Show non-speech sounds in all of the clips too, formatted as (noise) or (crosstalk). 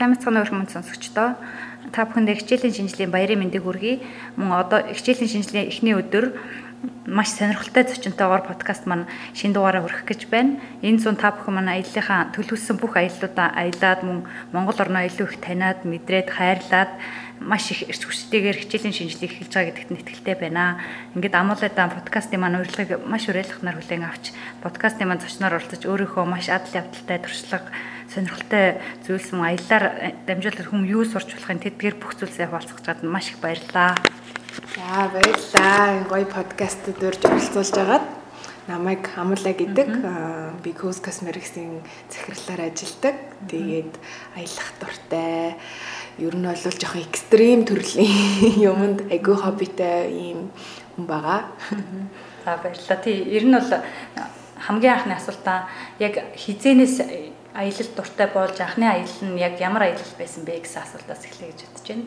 Сайн мэцхан өрх мөн сонсогчдоо та бүхэндээ хичээлийн шинжилгээ баярын мэндийг хүргэе. Мөн одоо хичээлийн шинжилгээ эхний өдөр маш сонирхолтой зочинтойгоор подкаст маань шин дугаараа хүргэх гэж байна. Энэ зүүн та бүхэн манай аяллахаа төлөвлөсөн бүх аяллуудаа аялаад мөн Монгол орноо илүү их таниад, мэдрээд, хайрлаад маш их эрч хүчтэйгээр хичээлийн шинжилгээ эхэлж байгаа гэдэгт нь итгэлтэй байна. Ингээд амуулайдаа подкастын маань урилгыг маш уриалгахнаар хүлээн авч подкастын маань зочноор оролцож өөрийнхөө маш адал явдалтай туршлага сонирхолтой зүйлс мөн аяллаар дамжуулаад хүм юу сурч болохын тэдгээр бүх зүйлсээ хуваалцах чад маш их баярлалаа. За баярлалаа. Гоё подкастд урьж оролцуулж байгаад намайг Амула гэдэг би Cos Cosmetics-ийн захирлаар ажилладаг. Тэгээд аялах дуртай. Ер нь бол жоохон экстрим төрлийн (laughs) юмд айгүй хоббитэй ийм хүн байгаа. За баярлалаа. Тий, ер нь бол хамгийн анхны асуултаа яг хизэнээс аялал дуртай болж анхны аялал нь яг ямар аялал байсан бэ гэсэн асуултаас эхлэе гэж бодож байна.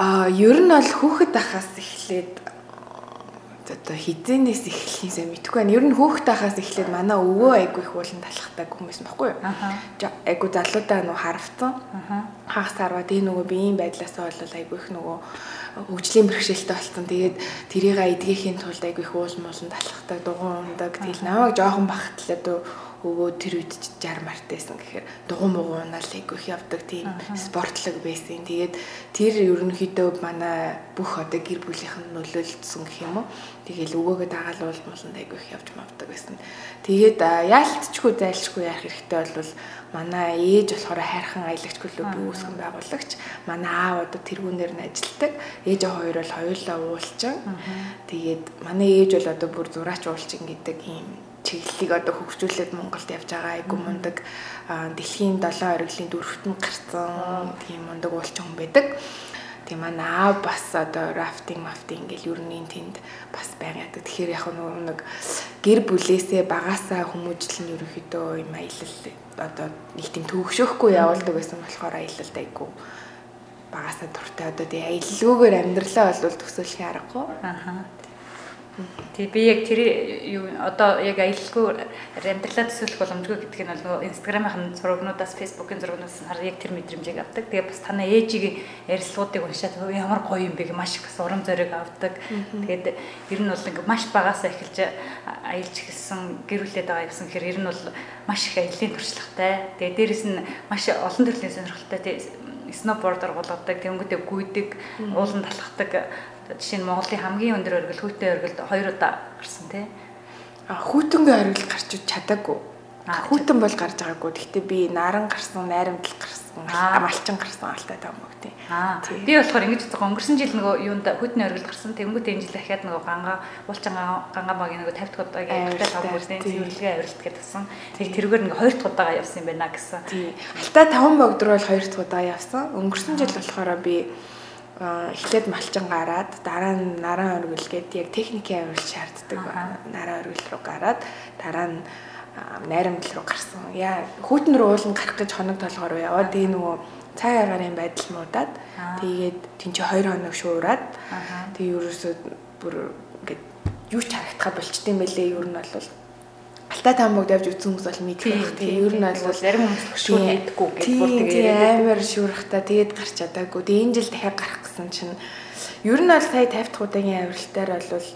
Аа, ер нь бол хүүхэд байхаас эхлээд одоо хизэнээс эхлэхийсээ мэдэхгүй байна. Ер нь хүүхэд байхаас эхлээд манай өвөө айгүй их уулан талхтай хүмүүс байхгүй юу? Айгүй залуудаа нөө харавцсан. Аа. Хагас харваад энэ нөгөө биеийн байдлаасаа бол айгүй их нөгөө хөгжлийн бэрхшээлтэй болсон. Тэгээд тэрийг эдгэхийн тулд айгүй их уул муулан талхтай дугуун ундаг. Тэгэл намайг жоохон бахтлаа өвөө тэр үед 60 мартайсан гэхээр дугуй муугуу унаал их явдаг тийм спортлог байсан. Тэгээд тэр ерөнхийдөө манай бүх одоо гэр бүлийнх нь нөлөөлсөн гэх юм уу. Тэгээл өвөөгөө дагаалуул мууланд айгүй их явж мавдаг байсан. Тэгээд яалтчгүй зайлшгүй яах хэрэгтэй бол манай ээж болохоор хайрхан аялагч клуб үүсгэн байгуулагч. Манай аав одоо тэргүүнээр нь ажилладаг. Ээж хоёр бол хоёулаа уулчин. Тэгээд манай ээж бол одоо бүр зураач уулчин гэдэг ийм чиглэлийг одоо хөгжүүлээд Монголд явж байгаа айгу мундаг дэлхийн 7 ориглын дөрөвтөнд гарсан тийм мундаг уулчин хүн байдаг. Тийм аа наа бас одоо рафтинг, мафтинг ингээл ер нь тэнд бас байгаад. Тэгэхээр яг нэг гэр бүлээсээ багасаа хүмүүжил нь ерөнхийдөө юм аялал одоо нэг тийм төвөгшөөхгүй явуулдаг байсан болохоор аялалд айгу багасаа дуртай одоо тий аялалгүйгээр амьдралаа бол төсөөлөх аргагүй. Аха. Тэг би яг тэр юу одоо яг аялалгүй амьдралаа төсөөлөх боломжгүй гэдг нь бол инстаграмын зурагнуудаас фейсбુકийн зурагнуудаас хараа яг тэр мэдрэмжийг авдаг. Тэгээ бас танай ээжигийн ярилцлагуудыг уншаад ямар гоё юм бэ гэж маш их урам зориг авдаг. Тэгээд ер нь бол ингээ маш багасаа эхэлж аялж эхэлсэн гэрүүлээд байгаа юмсан гэхээр ер нь бол маш их аяллийн туршлагатай. Тэгээ дээрэс нь маш олон төрлийн сонирхолтой сноубордер болгодог, тэнгүүдээ гүйдэг, уулан талхдаг жишээ нь Монголын хамгийн өндөр оргил хүүтэй оргилд хоёр удаа гарсан тий. А хүүтэнгийн оргил гарч чадаагүй. Хүүтэн бол гарч байгаагүй. Гэхдээ би наран гарсан, найрамдал гарсан, малчин гарсан алтай таам үг тий. Би болохоор ингэж бодсон өнгөрсөн жил нөгөө юунд хүүтний оргил гарсан. Тэнгүүтээ энэ жил дахиад нөгөө ганга уулчин ганга багийн нөгөө 50 дахь удаагийн алтай таам үсний цэвэрлэгээ авиралт гэдгсэн. Тэг тэргээр нөгөө хоёр дахь удаага явсан юм байна гэсэн. Тий. Алтай 5 богд руу бол хоёр дахь удаа явсан. Өнгөрсөн жил болохоор би эхлээд малчин гараад дараа нь наран оргил гэдэг яг техникийн авирал шаарддаг наран оргил руу гараад дараа нь найрамдал руу гарсан. Яа хүүтэн рүү уулын гарах гэж хоног толгоор яваад тэгээ нөгөө цай агарын байдал муудаад тэгээд тэнцээ 2 хоног шуураад тэгээ ерөөсөө бүр ингээд юу ч харагдахаа болчтой юм байлээ. Ер нь бол Алтай таамагд явж үзсэн хүмүүс бол мэдэх байх. Тэгээ ер нь бол зарим хүмүүс хийдэггүй гэж бүр тэгээ амар шуурхтаа тэгээд гарч чадаагүй. Тэгээ энэ жил дахиад гарах гэсэн чинь ер нь бол сая 50 дахь удаагийн авиралтаар бол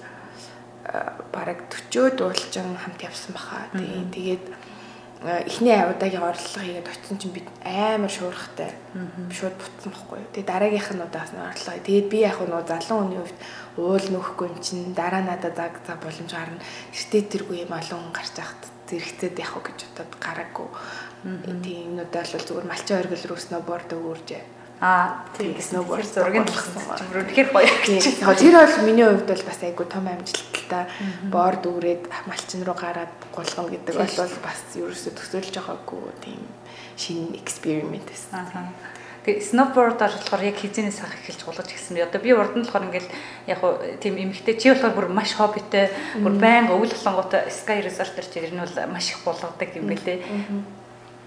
бараг 40-од уулчин хамт явсан баха. Тэгээ тэгээд эхний удаагийн орлого хийгээд очсон чинь би амар шуурхтай. Шууд бутсан байхгүй юу. Тэгээ дараагийнх нь удаас нь орлого. Тэгээд би яг нөө залуу хүний хувьд уул нөхгүй юм чинь дараа надад заг за боломж гарна. Эртээ тэргүй юм олон хүн гарч яхад зэрэгцээд явах гэж бодоод гараагүй. Тийм юмудаа л зүгээр малчин оргил руу сноуборд өгөрж Аа тийм сноуборд зургийг талхсан. Үнэхээр гоё. Тэр бол миний хувьд бол бас айгу том амжилттай борд өгрээд малчин руу гараад гулгана гэдэг бол бас ерөөсө төсөөлж байгаагүй тийм шинэ эксперимент байсан. Тэгээ сноубордоор болохоор яг хизэнээс хах эхэлж гулгаж гисэн. Одоо би урд нь болохоор ингээл яг хуу тийм эмхтэй чи болохоор бүр маш хоббитэй бүр байнга өвөл болонгот Sky Resort-ор чи ер нь бол маш их булгадаг юм бэлээ.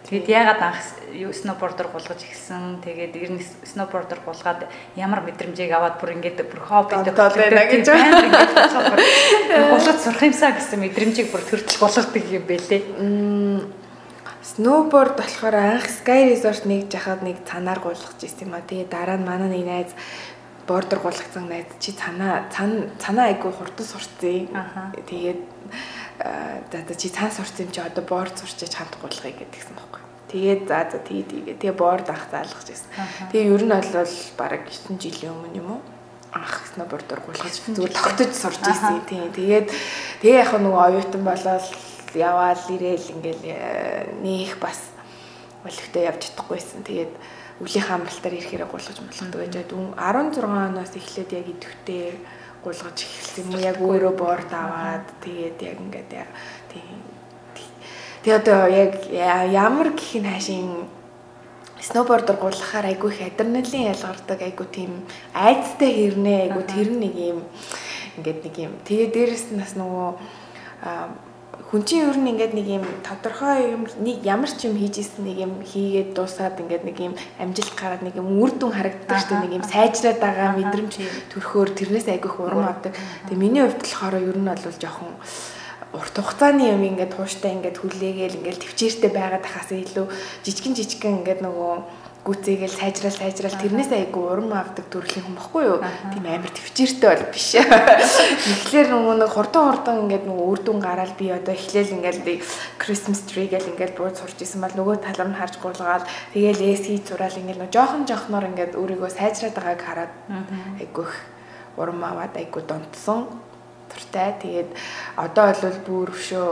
Тэгээд яагаад анх юу сноубордоор гулгаж эхэлсэн. Тэгээд ер нь сноубордоор гулгаад ямар мэдрэмжийг аваад бүр ингээд бүр хоббитэй байна гэж гулгаж сурах юмсаа гэсэн мэдрэмжийг бүр төртөл болгодог юм бэлээ Snowboard болохоор анх Sky Resort нэг жахад нэг цанаар гулгаж ирсэн юм а. Тэгээ дараа нь манай нэг найз бордер гулгацсан найз чи цанаа цанаа айгу хурдан сурцээ. Тэгээд за чи цаан сурцсан чи одоо борд сурчиж хамт гулгая гэдгийгсэн байхгүй. Тэгээд за за тэгээ тэгээ тэгээ борд анх заалгаж ирсэн. Тэгээ ер нь бол бараг 9 жилийн өмнө юм уу? анх сноубордоор гулгаж зүгээр тогтож сурч ирсэн. Тийм. Тэгээд тэгээ яг нөгөө оюутан болоод яваал ирээл ингээл э, нээх бас өлегтэй явж чадахгүйсэн. Тэгээд үлийн хамралтаар ирэхээр гулгаж байж байгаа. 16 оноос эхлээд яг идэвхтэй гулгаж эхэлсэн юм. Яг өөрөө борд аваад тэгээд яг ингээд тийм Тэгээ одоо яг ямар гэх нь хаашийн сноубордоор гулгахаар айгүй их адреналин ялгардаг айгүй тийм айцтай хэрнээ айгүй тэр нэг юм ингээд нэг юм. Тэгээ дээрэс нь бас нөгөө хүн чинь ер нь ингээд нэг юм тодорхой юм нэг ямар ч юм хийж исэн нэг юм хийгээд дуусаад ингээд нэг юм амжилт гараад нэг юм үр дүн харагддаг шүү дээ нэг юм сайжраад байгаа мэдрэмж төрхөөр тэрнээс айгүйх урам авдаг. Тэгээ миний хувьд болохоор ер нь бол жоохон урт хугацааны юм ингээд тууштай ингээд хүлээгээл ингээд төвчээртэй байгаад тахаас илүү жижигэн жижигэн ингээд нөгөө гүцээгээл сайжрал сайжрал тэрнээс айгу урам авдаг төрлийн хүн баггүй юу? Тийм амар төвчээртэй бол биш. Тэгэхээр нөгөө нэг хурдан хурдан ингээд нөгөө үр дүн гараад би одоо эхлээл ингээд Christmas tree гэл ингээд бууд сурч исэн бол нөгөө талар нь харж гуулгаал тэгээл хийж зураал ингээд нөгөө жоохон жоохноор ингээд өөрийгөө сайжраад байгааг хараад айгу их урам аваад айгу донтсон туртай. Тэгээд одоо бол бүр өшөө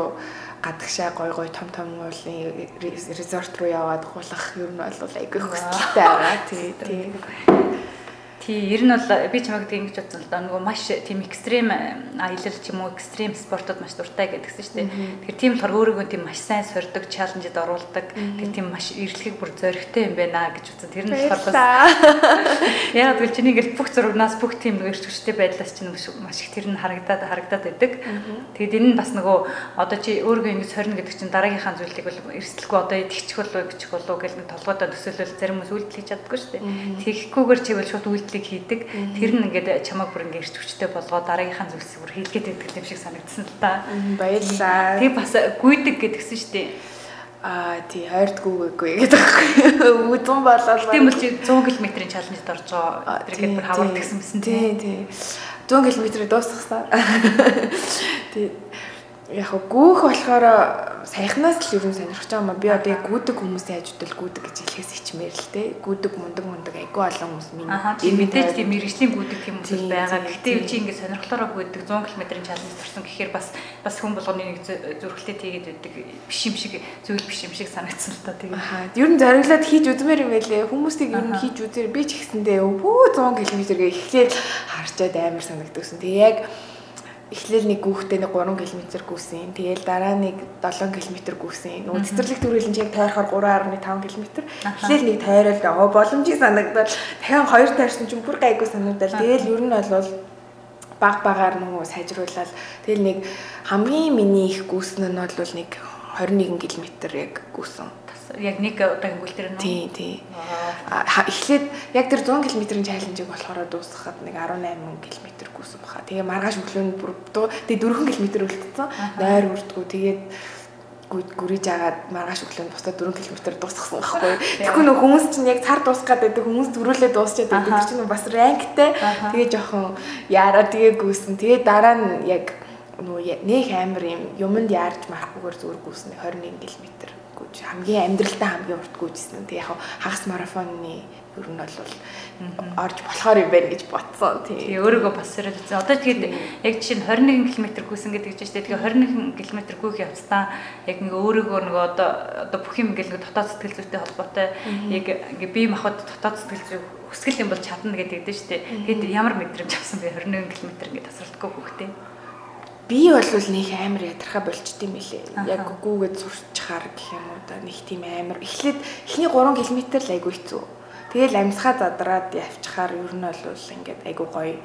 гадагшаа гой гой том том уулын резорт руу яваад хулах юм бол айгүй хөсөлтэй байгаа. (laughs) Тий, тий. Тий, ер нь бол би чамайг ингэж бодсон л да нөгөө маш тийм экстрим аялал ч юм уу экстрим спортод маш дуртай гэдгсэн шүү дээ. Тэгэхээр тийм болохоор өөрийгөө тийм маш сайн сордог, чаленжид оруулдаг. Тэр тийм маш эрэлхийг бүр зоригтой юм байна гэж үзсэн. Тэр нь болохоор бас яг л (laughs) чиний ингээл бүх зурагнаас бүх тийм нэг эрчвчтэй байдлаас чинь маш их тэр нь харагдаад харагдаад байдаг. Тэгэд энэ нь бас нөгөө одоо чи өөрийгөө ингэж сорно гэдэг чинь дараагийнхаа зүйлийг бол эрсдэлгүй одоо идэгчих болов гिचх болов гэл нэг толгойдоо төсөөлөл зарим хүмүүс үйлдэл хийж чаддаггүй шүү дээ. Тэгэхгүйгээр чи бол шууд үйлдэл зүйлийг хийдэг. Тэр нь ингээд чамайг бүр ингээд ирч хүчтэй болгоо дараагийнхаа зүйлсийг бүр хийлгээд байдаг юм шиг санагдсан л та. Баярлаа. Тэг бас гүйдэг гэдгсэн шүү дээ. Аа тий хайрдгүйгээгүй гэдэг байхгүй. Үзэн болол. Тийм бол чи 100 км-ийн чаленжд орж байгаа. Тэр гээд хаваад гисэн мэсэн тий. Тий. 100 км-ийг дуусгасан. Тий яг гүүх болохоор саяхнаас л ер нь сонирхож байгаа юм. Би одоо яг гүдэг хүмүүсийн хажуудал гүдэг гэж хэлэхээс ичмээр л те. Гүдэг мундаг мундаг айгүй олон хүмүүс. Энэ мэдээж тийм мэрэгжлийн гүдэг тийм хүмүүс байгаа. Гэхдээ чи ингэ сонирхлоороо гүдэг 100 км-ийн чалмж төрсөн гэхээр бас бас хүн болгоны нэг зөрөхлөө тэгээд байдаг биш юм шиг зүйл биш юм шиг санагдсан л та тэгээд. Ер нь зориглоод хийж үзмээр юм байлээ. Хүмүүсийг ер нь хийж үзээр би ч гэсэндээ өвөө 100 км гээ эхлээд харчаад амар санагдсан. Тэгээ яг эхлээл нэг гүүхтэй нэг 3 км гүйсэн. Тэгээл дараа нэг 7 км гүйсэн. Нөгөө цэцэрлэг төрүүлэн чи яг тойрохоор 3.5 км. Эхлээл нэг тойрол байгаа боломжийг санагдаад дахин хоёр тойрсон чинь бүр гайгүй санагдал. Тэгээл ер нь бол баг багаар нөгөө сайжруулаад тэгэл нэг хамгийн миний их гүйсэн нь бол нэг 21 км яг гүйсэн яг нэг удаагийн дээр нөө. Тий, тий. Эхлээд яг тэр 100 км-ийн чаленжийг болохоор дуусгахад нэг 18 км гүйсэн баха. Тэгээ маргааш өглөөнд бүр тэгээ 4 км үлдсэн. Нойр үрдгүү. Тэгээд гүрийж агаад маргааш өглөөнд бусдад 4 км дуусгасан байхгүй. Тэгэхгүй нөх хүмүүс чинь яг цар дуусах гэдэг хүмүүс дөрүүлээ дуусчаад байдаг. Тэр чинь бас ранктай. Тэгээ жоохон яараа тэгээ гүйсэн. Тэгээ дараа нь яг нөгөө нэг амар юм юмд яарч марахгүйгээр зүгээр гүйсэн 21 км гүйж хамгийн амьдралдаа хамгийн урт гүйжсэн. Тэг яг хагас марафоны ер нь бол орж болохоор юм байна гэж бодсон. Тэгээ өөрийгөө бас сэрэлцсэн. Одоо тэгээд яг жишээ нь 21 км гүйсэн гэдэг чинь тэгээ 21 км гүйх явцдаа яг ингээ өөрийгөө нөгөө одоо одоо бүх юм ингээл дотоод сэтгэл зүйтэй холбоотой яг ингээ бие махбод дотоод сэтгэл зүй хүсгэл юм бол чадна гэдэг дээ шүү дээ. Тэгэд ямар мэдрэмж авсан бэ 21 км ингээ тасралтгүй хөхтэй би бол нэг амар ядархаа болчт юм билээ. Яг гүүгээд сурчхаар гэх юм уу да нэг тийм амар. Эхлээд эхний 3 км л айгүй хэцүү. Тэгэл амьсгаа задраад явчихаар ер нь бол ингээд айгүй гоё.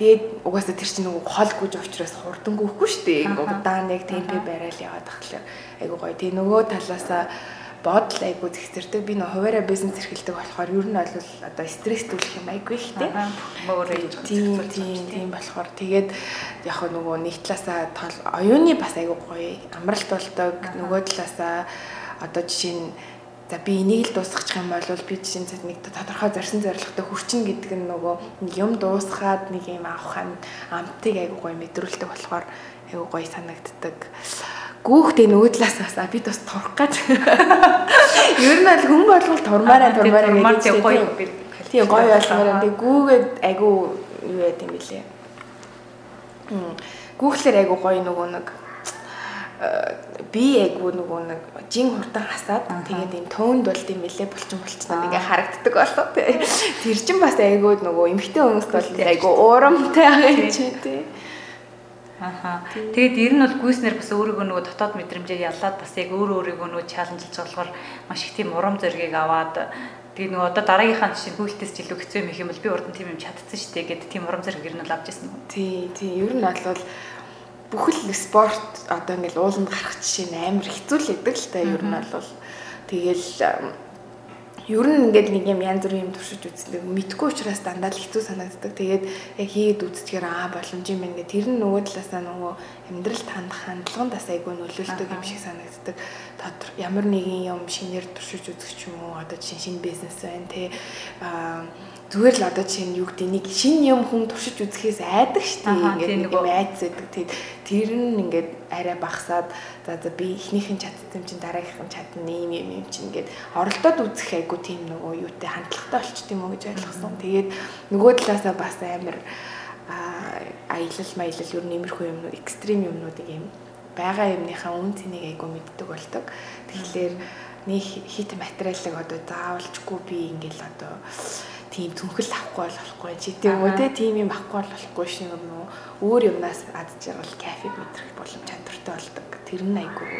Тэгээд угаасаа тэр чинь нөгөө хол гүж учраас хурдан гүйхгүй шүү дээ. Ингээд удаан яг темпэ барайл яваад тахлаа айгүй гоё. Тэгээ нөгөө талаасаа бодол айгу зэгцэрдэг. Би нөө хуваараа бизнес эрхэлдэг болохоор ер нь бол одоо стресс төлөх юм айгу ихтэй. Өөрөө тийм тийм тийм болохоор тэгээд яг нөгөө нэг талаасаа оюуны бас айгу гоё амралт болдог. Нөгөө талаасаа одоо жишээ нь За би энийг л дуусгачих юм бол би жишээ нь нэг тодорхой зорьсон зорилготой хүрчин гэдэг нь нөгөө нэг юм дуусгаад нэг юм авах амтыг айгуу гоё мэдрүүлдэг болохоор айгуу гоё санагддаг. Гүүхтэй нөгөө талаас бас би бас турах гэж. (laughs) Ер нь бол хүн болгол турмаараа турмаараа гэж гоё Тийм гоё болгомоор тэг гүүгээд айгуу юу яа гэм билээ. Гүүхлэр айгуу гоё нөгөө нэг би айгу нөгөө нэг жин хурдан хасаад тэгээд энэ төөнд болд юм бэлээ булчин булчнаа ингээ харагддаг болоо (laughs) тэр чин бас айгу нөгөө эмхтэй хүмүүст бол айгу уурамтай юм чи тий Аха. Тэгээд ер нь бол гүйснэр бас өөрийгөө нөгөө дотоод мэдрэмжээр яллаад бас яг өөр өөрийгөө нөгөө чаленжилж болохоор маш их тийм урам зориг аваад тэгээд нөгөө одоо дараагийнхаа жишээ гүйлтээс ч илүү хэцүү юм их юм бол би урд нь тийм юм чадсан шүү дээ гэдэг тийм урам зориг ер нь л авч ирсэн юм. Тий, тий. Ер нь бол бүхэл спорт одоо ингээл ууланд гарах жишээ нь амар хэцүү л байдаг л та ер нь бол тэгэл ер нь ингээд нэг юм янз бүрийн юм туршиж үздэг мэдгүй учраас дандаа л хэцүү санагддаг. Тэгээд яг хийгээд үзчихээр аа боломж юм байна гэх тэр нь нөгөө талаасаа нөгөө амьдрал хандах хандлагандаас айгүй нөлөөлдөг юм шиг санагддаг. Тодор ямар нэгэн юм шинээр туршиж үзэх ч юм уу одоо жишээ шинэ бизнес байна те. Аа зүгээр л одоо чинь юу гэдэг нэг шин юм хүн туршиж үзэхээс айдаг дээ. Ингээд нэг юм айц байдаг. Тэгээд тэр нь ингээд арай багасаад за за би эхнийхэн чадсан юм чинь дараагийнх нь чадна ийм юм юм чинь ингээд оролдоод үзэх айгу тийм нөгөө юутай хандлагатай болчт юм уу гэж ойлгосон. Тэгээд нөгөө талаасаа бас амар аялал маялал ер нь иймэрхүү юмнууд экстрим юмнуудыг юм байгаа юмныхаа үн цэнийг айгу мэддэг болдог. Тэгэхээр нэг хит материалыг одоо заавалжгүй би ингээл одоо тийм түнхэл авахгүй болохгүй. Чи тийм үү те тийм юм авахгүй болохгүй шиг юм уу? Өөр юмнаас ад жаргал кафе мэдрэх боломж чадвартай болдог. Тэр нь айгүй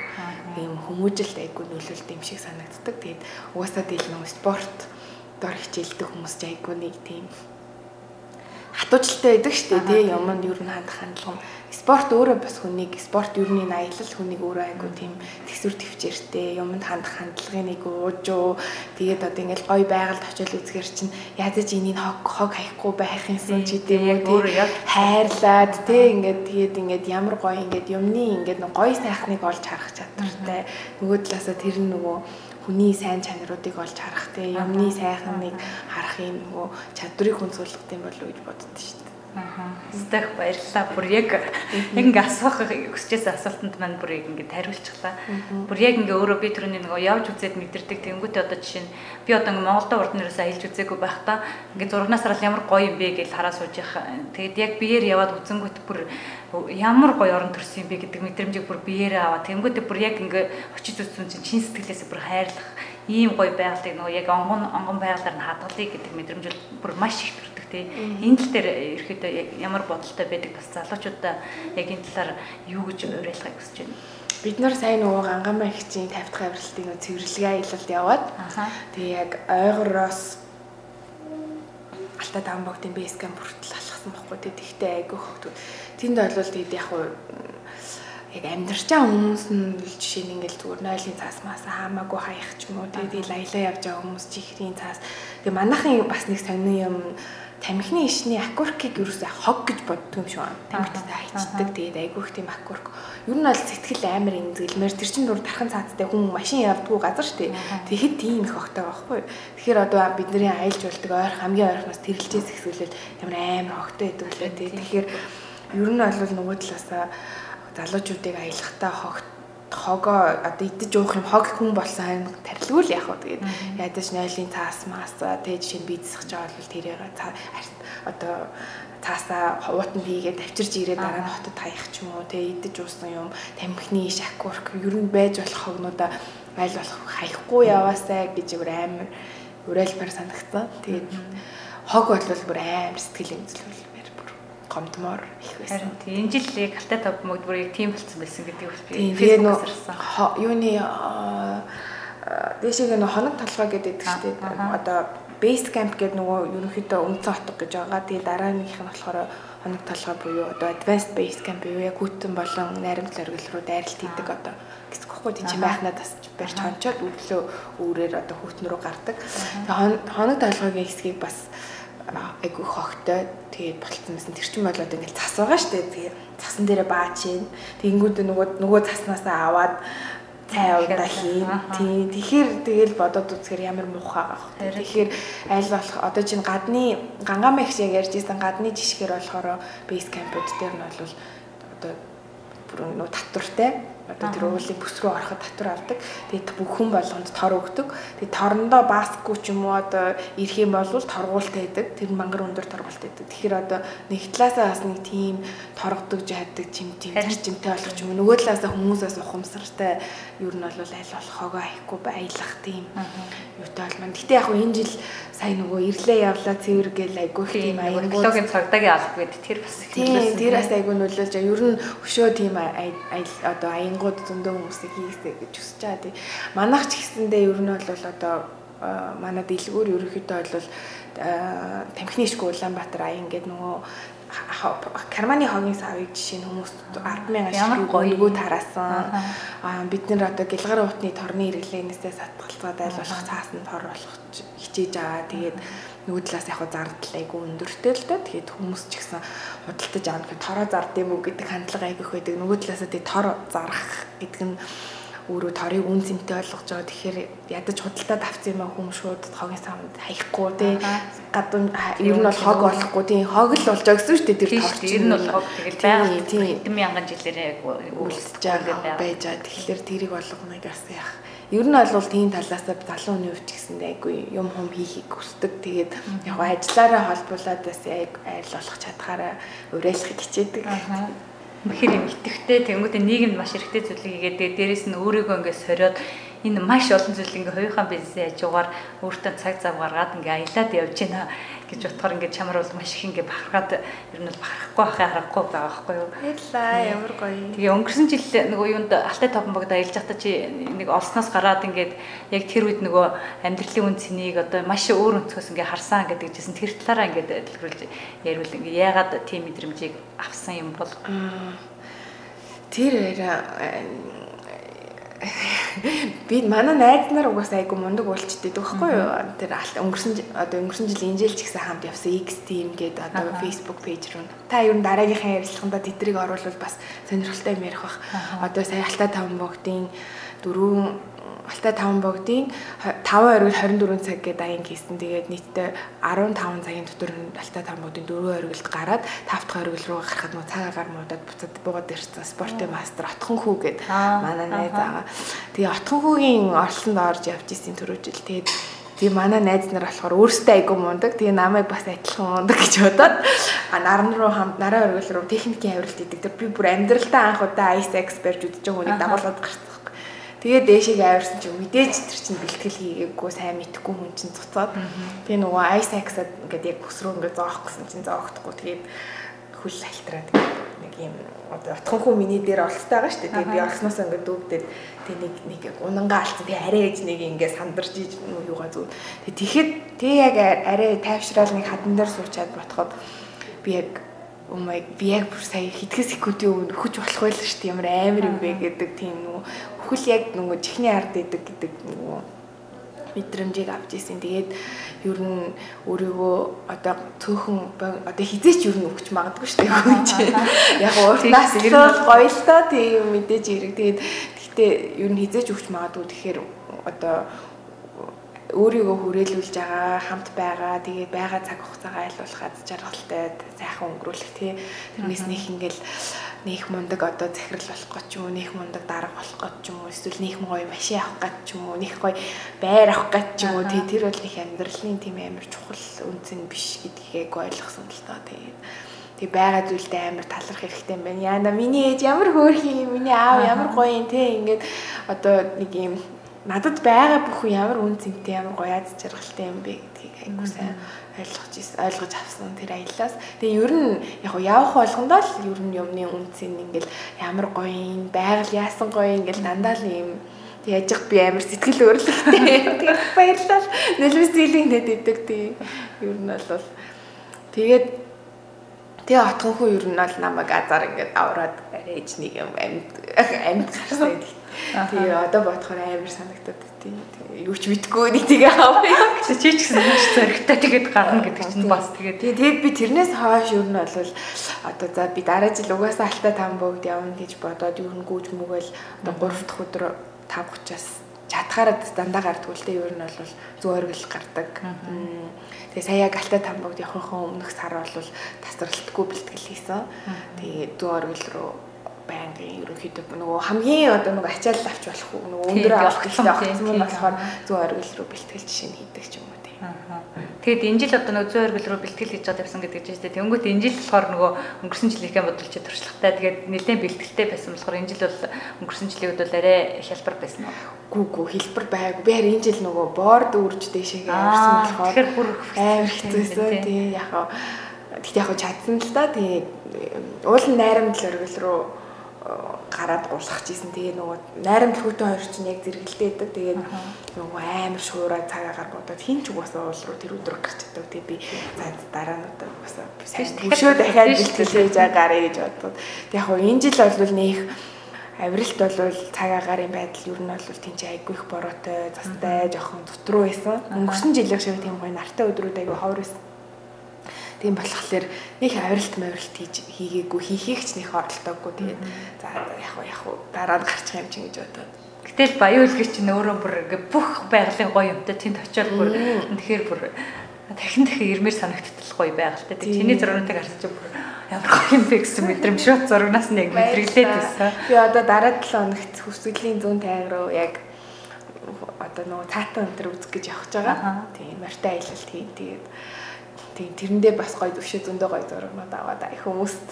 юм хүмүүжилт айгүй нөлөөлт юм шиг санагддаг. Тэгээд угаасаа дийл нэг спорт дор хичээлдэг хүмүүс айгүй нэг тийм хатуужилтай байдаг шүү дээ. Тий юмд ер нь хандах хандлага нь спорт өөрөө бас хүнийг спорт ерний аялал хүнийг өөрөө айгу тийм төсвөр төвчээртэй юмд хандах хандлагын нэг уужуу тэгээд одоо ингээл гой байгальд очил үзэхэр чинь яаж ч энийг хог хог хаяхгүй байх юмсан ч гэдэм үү тий. хайрлаад тий ингээд тэгээд ингээд ямар гой ингээд юмны ингээд гой сайхныг олж харах чадвартай. Нөгөө талаасаа тэр нөгөө хүний сайн чанаруудыг олж харах те юмны сайхныг харах юм нөгөө чадварыг хүнсүүлэх юм болов уу гэж боддоо шүү дээ. Аа. Стах баярлалаа. Бүр яг яг ингээ асуух хүсчээс асуултанд маань бүр яг ингээ хариулчихлаа. Бүр яг ингээ өөрөө би түрүүний нөгөө явж үзээд мэдэрдэг тэнгуүтээ одоо жишээ нь би одоо ингээ Монголда урд нэрээс аялж үзээгүй байхдаа ингээ зургнаас хараад ямар гоё юм бэ гэж хараа сууж явах. Тэгэд яг биеэр яваад үзэнгүүт бүр ямар гоё орон төрсөн юм бэ гэдэг мэдрэмжийг бүр биеэрээ аваад тэнгуүтээ бүр яг ингээ очиж үзсэн чинь чин сэтгэлээс бүр хайрлах ийм гоё байгалыг нөгөө яг онгон онгон байгалаар нь хадгалъя гэдэг мэдрэмж бүр маш их төрдөг тий. Энэ тал дээр ерөөхдөө ямар бодолтой байдаг бас залуучуудаа яг энэ талаар юу гэж уриалгахыг хүсэж байна. Бид нар сайн нөгөө гангаамаа ихчийн 50 дахь авралтын нөгөө цэвэрлэгээ аялалд яваад тэгээ яг ойгороос Алтай Дамбогтын бейс камп хүртэл алхсан байхгүй тий. Тэгтээ айгүй хөгтөө. Тэнд бол тэгээд яг хуу яг амьдарч байгаа хүмүүс нь жишээ нь ингээл зүгээр нойлын цаас маас хаамаагүй хаях ч юм уу тэгээд аялаа явж байгаа хүмүүс чихрийн цаас тэгээд манайхын бас нэг сонин юм тамхины ишний акуркийг ерөөсөө хог гэж боддог юм шиг байна. Тамхиттай хайчдаг. Тэгээд айгүйх тийм акурк. Ер нь бол сэтгэл амар эмзэглэмээр тэр чин дур тархан цаацтай хүн машин явдггүй газар дээ. Тэгэхэд тийм их огтой байхгүй. Тэгэхээр одоо бидний аялж болдог ойр хамгийн ойрхоноос тэрэлжээс ихсүүлээд ямар амар огтой байдаг лээ. Тэгэхээр ер нь бол нөгөө талаасаа залуучуудыг аялахтаа хогт хогоо одоо идэж уух юм хог хүн болсон харин тарилгүй л яг хөө. Тэгээд ядаж нойлын цаас маас тэг жишээ нь бийцсэж байгаа бол тэрээр одоо цаасаа уутанд хийгээд авчирж ирээ дараа нь хотод хаях ч юм уу тэг идэж уусан юм. Тамхины шакурк ер нь байж болох хогнуудаа аль болох хаяхгүй яваасай гэж бүр амар уриалмаар санагцсан тэгээд хог бол бүр амар сэтгэл имзэл гомдмоор их байсан. Тийм энэ жил яг алтай топ мөгд бүр яг тийм болцсон байсан гэдгийг би фэйсбүүкээс харсан. Юуны дэшиг нэг хоног толгой гэдэг дээ. Одоо base camp гэдэг нөгөө ерөнхийдөө үндсэн хотго гэж байгаа. Тэгээ дараагийнх нь болохоор хоног толгой буюу одоо advanced base camp буюу яг хүйтэн болон найрамд зоргил руу дайралт хийдэг одоо гэсэхгүй тийм чинь байхнадаас барьж хончоод өглөө өөрөөр одоо хүйтэн рүү гардаг. Тэгээ хоног толгойгийн хэсгийг бас айгу хогтой. Тэгээд болцсон байсан. Тэр чинь болоод ингээл цас байгаа штэ. Тэгээд цасан дээрээ баач юм тэгэнгүүт нөгөө нөгөө цаснасаа аваад цай удаа хийн. Тийм. Тэгэхээр тэгэл бодоод үзэхээр ямар муухай байх. Тэгэхээр аль болох одоо чинь гадны гангаамаа их шиг ярьж исэн гадны жишгээр болохоор бейс кампууд дээр нь бол одоо бүр нөө татвартай одоо тэр уулын бүс рүү ороход татвар авдаг. Тэгээд бүх хүн болгонд тор өгдөг. Тэгээд торндоо баасгүй ч юм уу одоо ирэх юм бол торгуултай байдаг. Тэр мангар өндөр торгуултай байдаг. Тэгэхээр одоо нэг талаасаа бас нэг тийм торгодог жаадаг чим тийм зарчимтай болох юм. Нөгөө талаасаа хүмүүсээс ухамсартай ер нь бол аль болох хогоо аяхгүй баялах тийм юутай бол маань. Гэтэ яг энэ жил сая нөгөө ирлээ явлаа цэвэр гээл айгүй тийм аянгуугийн цагдаагийн алба гэдэг тэр бас тийм тэр бас айгүй нөлөөлж ер нь өшөө тийм одоо аянгууд зөндөө хүмүүсийг хийсэй гэж хүсэж байгаа тийм манайх ч гэсэндээ ер нь бол одоо манай дэлгүүр ерөнхийдөө бол тамхины ишг Улаанбаатар аян гэдэг нөгөө Карманы хогийн савыг жишээ нь хүмүүс 100000 ашиг өнгөө тараасан. Аа бид нэр одоо гэлгар уутны торны хэрэглэнээсээ сатгалцаад айлуулах цаас нь тор болох хичээж байгаа. Тэгээд нөгөө талаас яг зардал айгүй өндөртэй л да. Тэгээд хүмүүс ч гэсэн худалдаж аавна гэхэд тороо юм уу гэдэг хандлага айгүй их байдаг. Нөгөө талаас тэгээд тор зарах гэдэг нь өөрөө торыг үн цэнтэй ойлгож байгаа. Тэгэхээр ядаж худалдаад авсан юм аа хүм шууд хогийн савнд хаяхгүй тий. Гадуун ер нь бол хог болохгүй тий. Хог л болж байгаа гэсэн шүү дээ тэр торч. Ер нь бол хог тэгэл байгаль. Хэдэн мянган жилээр үлдэж байгаа байж байгаа. Тэгэхээр тэрийг болгоныг бас яах ер нь бол тийм талаас залуу хүний хувьд ч гэсэн айгүй юм хум хийхийг хүсдэг. Тэгээд яг ажиллаараа холбуулаад бас айг айл болох чадхаараа уриалахыг хичээдэг. Үнэхээр юм итгэвтэй тэнгуүтэ нийгэмд маш хэрэгтэй зүйлийг хийгээд дээрээс нь өөрийгөө ингээд сориод энэ маш олон зүйл ингээ хоёрхан бизнесийн хажуугаар өөртөө цаг зав гаргаад ингээ аялаад явж байна гэж бодохоор ингээ чамар бол маш их ингээ бахархаад ер нь бол бахархгүй байхаа харахгүй байгаа байхгүй юу. Баярлаа ямар гоё. Тэгээ өнгөрсөн жил нөгөө юунд Алтай товн богд аялж байхдаа чи нэг олсноос гараад ингээд яг тэр үед нөгөө амьдралын үн цэнийг одоо маш өөр өнцгөөс ингээ харсан гэдэг жисэн тэр талаараа ингээ дэлгэрүүлж ярил ингээ яагаад тийм мэдрэмжийг авсан юм бол тэр би манай найз нар угаасаа айгу мундаг уулчдаг байхгүй юу. Тэр өнгөрсөн одоо өнгөрсөн жил энэ жил ч гэсэн хамт явсан X team гэдэг одоо Facebook page руу. Та ер нь дараагийнхаа ярилцлаганда тэдрийг оруулбал бас сонирхолтой юм ярих бах. Одоо сая Алтай таван богдын дөрөв Алтай 5 богдын 5 оргил 24 цаг гэдэг аян хийсэн. Тэгээд нийтдээ 15 цагийн дотор Алтай 5 богдын 4 оргилд гараад 5 дахь оргил руу гарахад нөө цагаагаар муудаад буцаад буугаад ирсэн спортын мастер Отхон хүү гэд манай найз байгаа. Тэгээ Отхон хүүгийн оролцоонд орж явж исэн түрүү жил. Тэгээд Тэгээ манай найз нар болохоор өөрсдөө айгу мундаг. Тэгээ намайг бас адилхан мундаг гэж бодоод наран руу хамт нараа оргил руу техникийн авиралт идэг. Тэр би бүр амьдралдаа анх удаа ICE expert байгаа хүнийг дагуулад гарсан Тэгээд дээшээ авирсан чинь мэдээж тэр чинь бэлтгэл хийгээгүй сайн мэдхгүй хүн чинь цуцаад. Тэгээ нөгөө айсаксад ингээд яг рүү ингээд зоох гэсэн чинь зоогдохгүй. Тэгээд хүл альтраад нэг юм одоо отхон хүн миний дээр олцтой байгаа шүү дээ. Тэгээ би олсноос ингээд дүүбдээд тэг нэг нэг унангаа алдсан. Тэгээ арай ээж нэг ингээд сандарч иж юугаа зүг. Тэг тэгэхэд тэг яг арай тайвшраал нэг хадан дээр суучаад ботход би яг oh my би яг бүр сая хэдхэн секундын өмнө хүч болох байлаа шүү дээ. Ямар амар юм бэ гэдэг тийм нөгөө хөл яг нөгөө чихний ард идэг гэдэг нөгөө мэдрэмжийг авч ирсэн. Тэгээд ер нь өөрийгөө одоо цөөхөн одоо хизээч ер нь өгч магадгүй шүү дээ хүн чинь. Яг уурнаас ер нь гоё л тоо тийм мэдээж хэрэг. Тэгээд гэхдээ ер нь хизээч өгч магадгүй тэгэхээр одоо өөрийгөө хүрээлүүлж байгаа, хамт байгаа, тэгээд байгаа цаг хугацаагаа айлуулах аз жаргалтай сайхан өнгөрүүлэх тий. Тэрнээс нэг ингээл нөх мундаг одоо захирал болох гэж юм уу, нөх мундаг дарга болох гэж юм уу, эсвэл нөх гоё машин авах гэж юм уу, нөх гоё байр авах гэж юм уу тий. Тэр бол их амьдралын тийм амар чухал үнцэн биш гэдгийг ойлгосон л тоо тэгээд тэг байгаа зүйлдээ амар таларх хэрэгтэй юм байна. Яна миний ээж ямар хөөрх юм, миний аав ямар гоё юм те ингээд одоо нэг юм надад байгаа бүх хүн ямар үн цэнтэй ямар гоё аз жаргалтай юм бэ гэдгийг айгуу сайн ойлгож ойлгож авсан тэр аяллаас. Тэгээ ер нь яг явах болгондоо л ер нь юмны үн цэн ингээл ямар гоё юм байгаль яасан гоё ингээл дандаа л юм Тэг яжих би амар сэтгэл өөрлөлттэй. (laughs) Тэгээд баярлал. Нэлбэс дийлинг нэт идэг тий. Ер нь бол тэгээд тэгээ отхон хүн ер нь бол намайг азар ингээд авраад ээж нэг юм амьд амьд гарсан. Тэгээ одоо бодохоор амар санагдаад тийм юу ч мэдгүй нэг тэгээ аваа. Чи ч гэсэн маш зөрөгтэй тэгээд гарна гэдэг чинь бас тэгээд тэгээд би тэрнээс хойш юу нь бол одоо за би дараа жил угаасаа алтай там бүгд явна гэж бодоод юу нь гүйж мүгээл одоо 3 дахь өдөр 5:30-аас чадхаараа дандаа гардггүй л дээ ер нь бол зүү оргил гардаг. Тэгээ сая яг алтай тамбогд явахын өмнөх сар бол тасралтгүй бэлтгэл хийсэн. Тэгээ зүү оргил руу байнгын ерөнхийдөө нөгөө хамгийн одоо нөгөө ачаал авч болох нөгөө өндөр авах хэрэгтэй авах юм болохоор зүү оргил руу бэлтгэл жишээ нь хийдэг ч юм уу тий. Тэгэд энэ жил одоо нөгөө зөө оргил руу бэлтгэл хийж байгаа явсан гэдэг чинь шүү дээ. Тэнгүүт энэ жил болохоор нөгөө өнгөрсөн жилийнхээ бодолч туршлагатай. Тэгээд нэлээд бэлтгэлтэй байсан болохоор энэ жил бол өнгөрсөн жилийн бол арай хялбар байсан уу? Гүү гүү хэлбэр байгаагүй. Би харин энэ жил нөгөө борд үрж дэшегээ явсан болохоор тэгэхээр бүр амар хэцүүсэн. Тий яг Тэгтээ яг чадсан л да. Тэгээ уул найрамдал оргил руу гараад гурсах гэсэн. Тэгээ нөгөө найрамд хүүтэн хоёр чинь яг зэрэгэлдээ байдаг. Тэгээ нөгөө амар шуураа цагаагаар бодоод хин ч угаасаа уул руу тэр өдөр гарч чаддаг. Тэгээ би за дараа нь одоо угаасаа сайн хөшөө дахиад бэлтгэлээж гараа гэж бодоод. Тэг яг хоо энэ жил бол нөх авиралт бол цагаагаарын байдал ер нь бол тийч айгүй их бороотой, застай, жоохон дотруу байсан. Өнгөрсөн жилийн шиг тийм гоё нартай өдрүүд айгүй ховор байсан Тийм болохоор нэг авиралт мавиралт хийж хийгээгүй хийхийг ч нэг оролдоогүй. Тэгээд за яг уу яг уу дараа нь гарчих юм чинь гэж бодоод. Гэтэл баян үлгэр чинь өөрөө бүр бүх байгалийн гоё юмтай тэнд очиод бүр тэгэхээр бүр дахин дахин ирмээр санагдтал гоё байгальтай. Тэг чиний зургуудыг харж бүр ямар гоё юм бэ гэсэн мэдрэмж шууд зургнаас нь яг мэдрэгдээд байсан. Би одоо дараа 7 хоногт хүсгэлийн зүүн тайг руу яг одоо нөгөө цаатан өнтер үзэх гэж гэж байгаа. Тийм морьтой аялалт хийн. Тэгээд Тийм тэрэндээ бас гоё төвшөө зөндөө гоё зургууд аваад их хүмүүст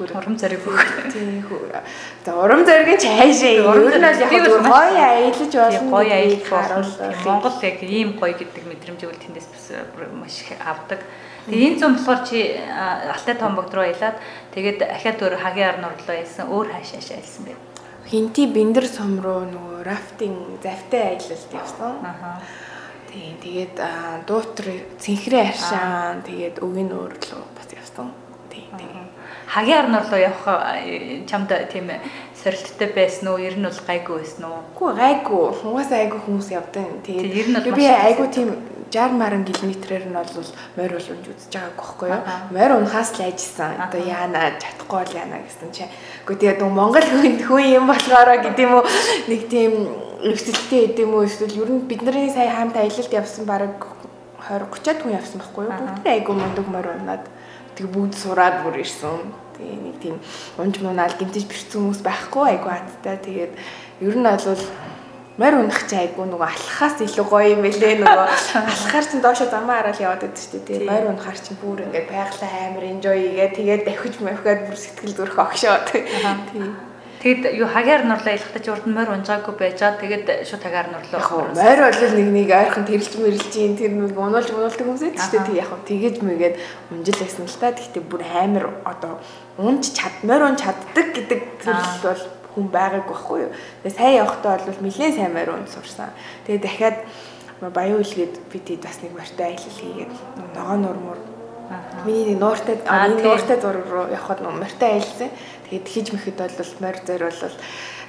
урам зориг өгөх. Тийм хөө. Тэгээ урам зориг нь чаашаа. Ер нь бол яг гоё аялаж болно. Гоё аялах харуулах. Монгол яг ийм гоё гэдэг мэдрэмжийг бол тэндээс бас маш их авдаг. Тэгээ энэ зам болохоор чи Алтай Томбогд руу аялаад тэгээд ахаад өөр хагийн ар нурлоо ялсан өөр хаашаа шаалсан бэ? Хинти бэндэр сум руу нөгөө рафтинг завтай аялалд явсан. Аа Тийм тэгээд дуутар цэнхрээ аршаан тэгээд өгийн өөр рүү бас явсан. Тийм тийм. Хагийн арнаар руу явах чамд тийм сорилттой байсан уу? Ер нь бол гайгүй байсан уу? Үгүй гайгүй. Угаасаа айгүй хүмүүс явдаг. Тэгээд би айгүй тийм 60 маран км-ээр нь бол морь уламж үзэж байгааг байхгүй юу? Морь унахаас л айжсан. Одоо яана чадахгүй бол яана гэсэн чинь. Гэхдээ тэгээд Монгол хүн хүн юм болохоор гэдэг юм уу? Нэг тийм өвсөлттэй гэдэг юм уу эсвэл ер нь бидний сая хамт аялалд явсан баг 20 30-аад хүн явсан байхгүй юу? Бүгд айгүй мундаг морь унаад тэг бүгд сураад бүр ирсэн. Тэгээ нэг тийм унж мунаал гинтэж бэрцэн хүмүүс байхгүй айгүй хаттай. Тэгээд ер нь бол морь унах чи айгүй нөгөө алхахаас илүү гоё юм бэлээ нөгөө (laughs) алхахаар чинь доошо замаа хараад яваад байдаг шүү дээ. Морь унахаар чинь бүр ингээд байгалаа амар enjoy хийгээд тэгээд давхиж мавхаад бүр сэтгэл зүрх огшоод. Тийм. Тэгэд юу хагаар нурлаа ялахтаа чи урд нь морь унжаагүй байжаа. Тэгээд шууд хагаар нурлаа. Яг морь бол нэг нэг ойрхон тэрэлж мэрэлж ин тэр нэг унуулж унуулдаг хүмүүс ээ шүү дээ. Яг тэгэж мэгээд унжил байсан л та. Гэхдээ бүр амар одоо унж чад морь унж чаддаг гэдэг төрөл бол хүн байгаагүй байхгүй юу. Тэгээ сайн явахдаа бол нэлээд сайн морь унж сурсан. Тэгээ дахиад баян үлгээд бид бас нэг морьтой аялал хийгээд ногоо нурмөр Миний нууртай миний нууртай зураг руу явхад морьтой аялсан. Тэгээд хийж мэхэд бол морь зориулвал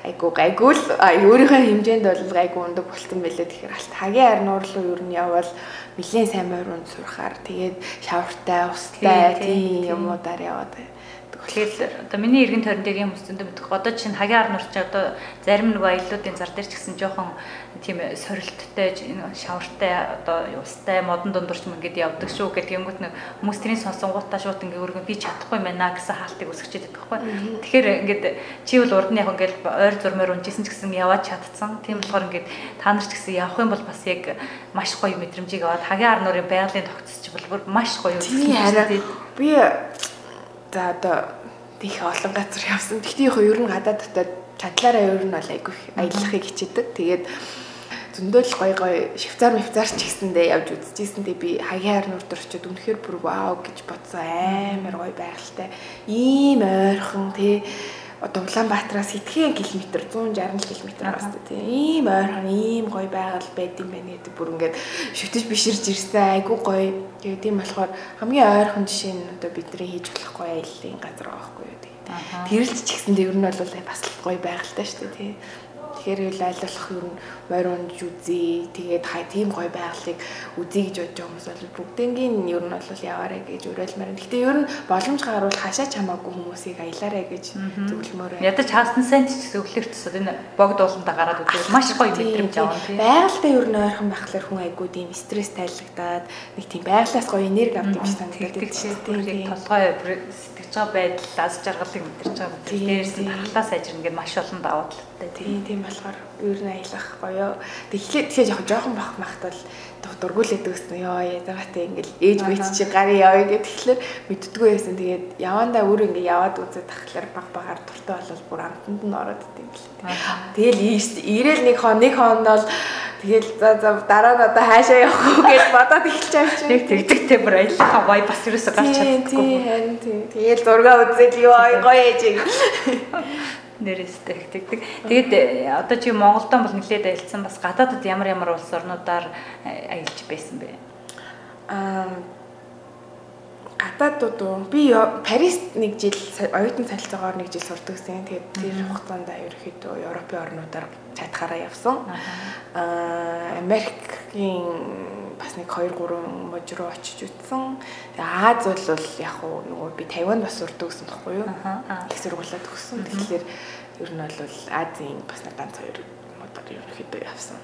айгу гайгүй л өөрийнхөө хэмжээнд бол гайгүй ундаг болтон байлээ. Тэгэхээр алт хагийн ар нуур руу ер нь явбал нэлээд сайн морь унд сурахаар тэгээд шавартай устай тийм юмудаар яваад байна Тэгэхээр одоо миний эргэн тойрон дээр юм хүсэндээ мэдэх. Одоо чинь хагийн ар нурч одоо зарим нэг аяллуудын зар дээр ч гэсэн жоохон тийм сорилттой шавартай одоо устай модон дундурч мөнгөд явдаг шүү гэдэг юмгут нэг хүмүүс тэрийн сонсонгуудаа шууд ингээ өргөн би чадахгүй байна гэсэн хаалтыг үсгчээд байдаг байхгүй. Тэгэхээр ингээд чи бол урд нь яг ингээд ойр зурмаар унжсэн ч гэсэн яваад чадсан. Тийм болохоор ингээд та нар ч гэсэн явах юм бол бас яг маш гоё мэдрэмжийг аваад хагийн ар нурын байгалийн тогтцож бол маш гоё үзсэн. Би За одоо тийх олон газар явсан. Тэгтээ яг ер нь гадаад дотоод чадлаараа ер нь бол айгүй аялахыг хичээдэг. Тэгээд зөндөл гой гой швейцар мөвцар ч гэсэндээ явж үзчихсэндээ би хаяар нүр төрчөд үнэхээр бүр вау гэж бодсон амар гой байгальтай. Ийм ойрхон тий одоо Улаанбаатараас хэдхэн километр 160 км бас тийм ийм ойрхон ийм гоё байгаль байд юм байна гэдэг бүр ингээд шүтэж биширж ирсэн. Айгу гоё. Тэгээд тийм болохоор хамгийн ойрхон жишээ нь одоо бидний хийж болохгүй аяллаа газар байгаа байхгүй юу тэрэлж ч гэсэндээ ер нь бол бас гоё байгальтай шүү дээ тийм тэгэхээр л ер нь морионж үзье. Тэгээд хай тийм гоё байгалыг үзье гэж бодож байгаа хүмүүс бол бүгднгийн ер нь бол яваарэ гэж уриалмаар. Гэхдээ ер нь боломж гарвал хашаа чамаагүй хүмүүсийг аялаарэ гэж зөвлөмөр байна. Ядаж хаасан сайн ч гэсэн өглөөртсөд энэ богд ууландаа гараад үзвэл маш гоё мэдрэмж авах тийм. Байгальтай ер нь ойрхон байхлаар хүн айгуу тийм стресс тайлагдаад нэг тийм байгалаас гоё энерги авдаг юм шиг санагдаад тийм. Толгой сэтгэж байгаа байдал аз жаргалыг мэдэрч байгаа. Дээрээс нь ахлаа сайжирна гэдээ маш олон давуу талтай. Тийм тийм болохоор ер нь аялах гоё. Тэгэхээр тэгэхээр жоохон жоохон бах махт бол дургуулээд өгсөн ёо язгаатай ингээл ээж мэт чи гарын явъя гэд тэгэхээр мэддггүй байсан. Тэгээд явандаа өөр ингээ яваад үзээд тахлаар баг багаар дуртай болол бүр амтанд нь ороод идэв л. Тэгэл ирээл нэг хон нэг хонд бол тэгэл за за дараа нь одоо хаашаа явах уу гэж бодоод эхэлж байгаа чинь. Нэг тэгдэгтэй бүр аялахаа бай бас юусоо гарч чаддаггүй. Тийм тийм. Тэгэл зураг үзэл ёо гоё ээж (laughs) нэрээстэй тэгдэг. Тэгээд э, одоо чи Монголдо бол нэлээд аялцсан бас гадаадд ямар ямар улс орнуудаар э, аялж байсан бэ? Аа гадаадууд би Парист нэг жил оюутан солилцоогоор нэг жил сурдаг гэсэн. Тэгээд тэр хугацаанд ерөөхдөө Европын орнуудаар чадхаараа явсан. Аа Америкийн бас нэг 2 3 мужи руу очиж үтсэн. Тэгээ Аз бол яг уу нөгөө би Тайван бас сурдаг гэсэн баггүй юу? Их сургуулаад өгсөн. Тэгэхээр ер нь бол Азийн бас нэг ганц хоёр модоор ерөнхийдөө явсан.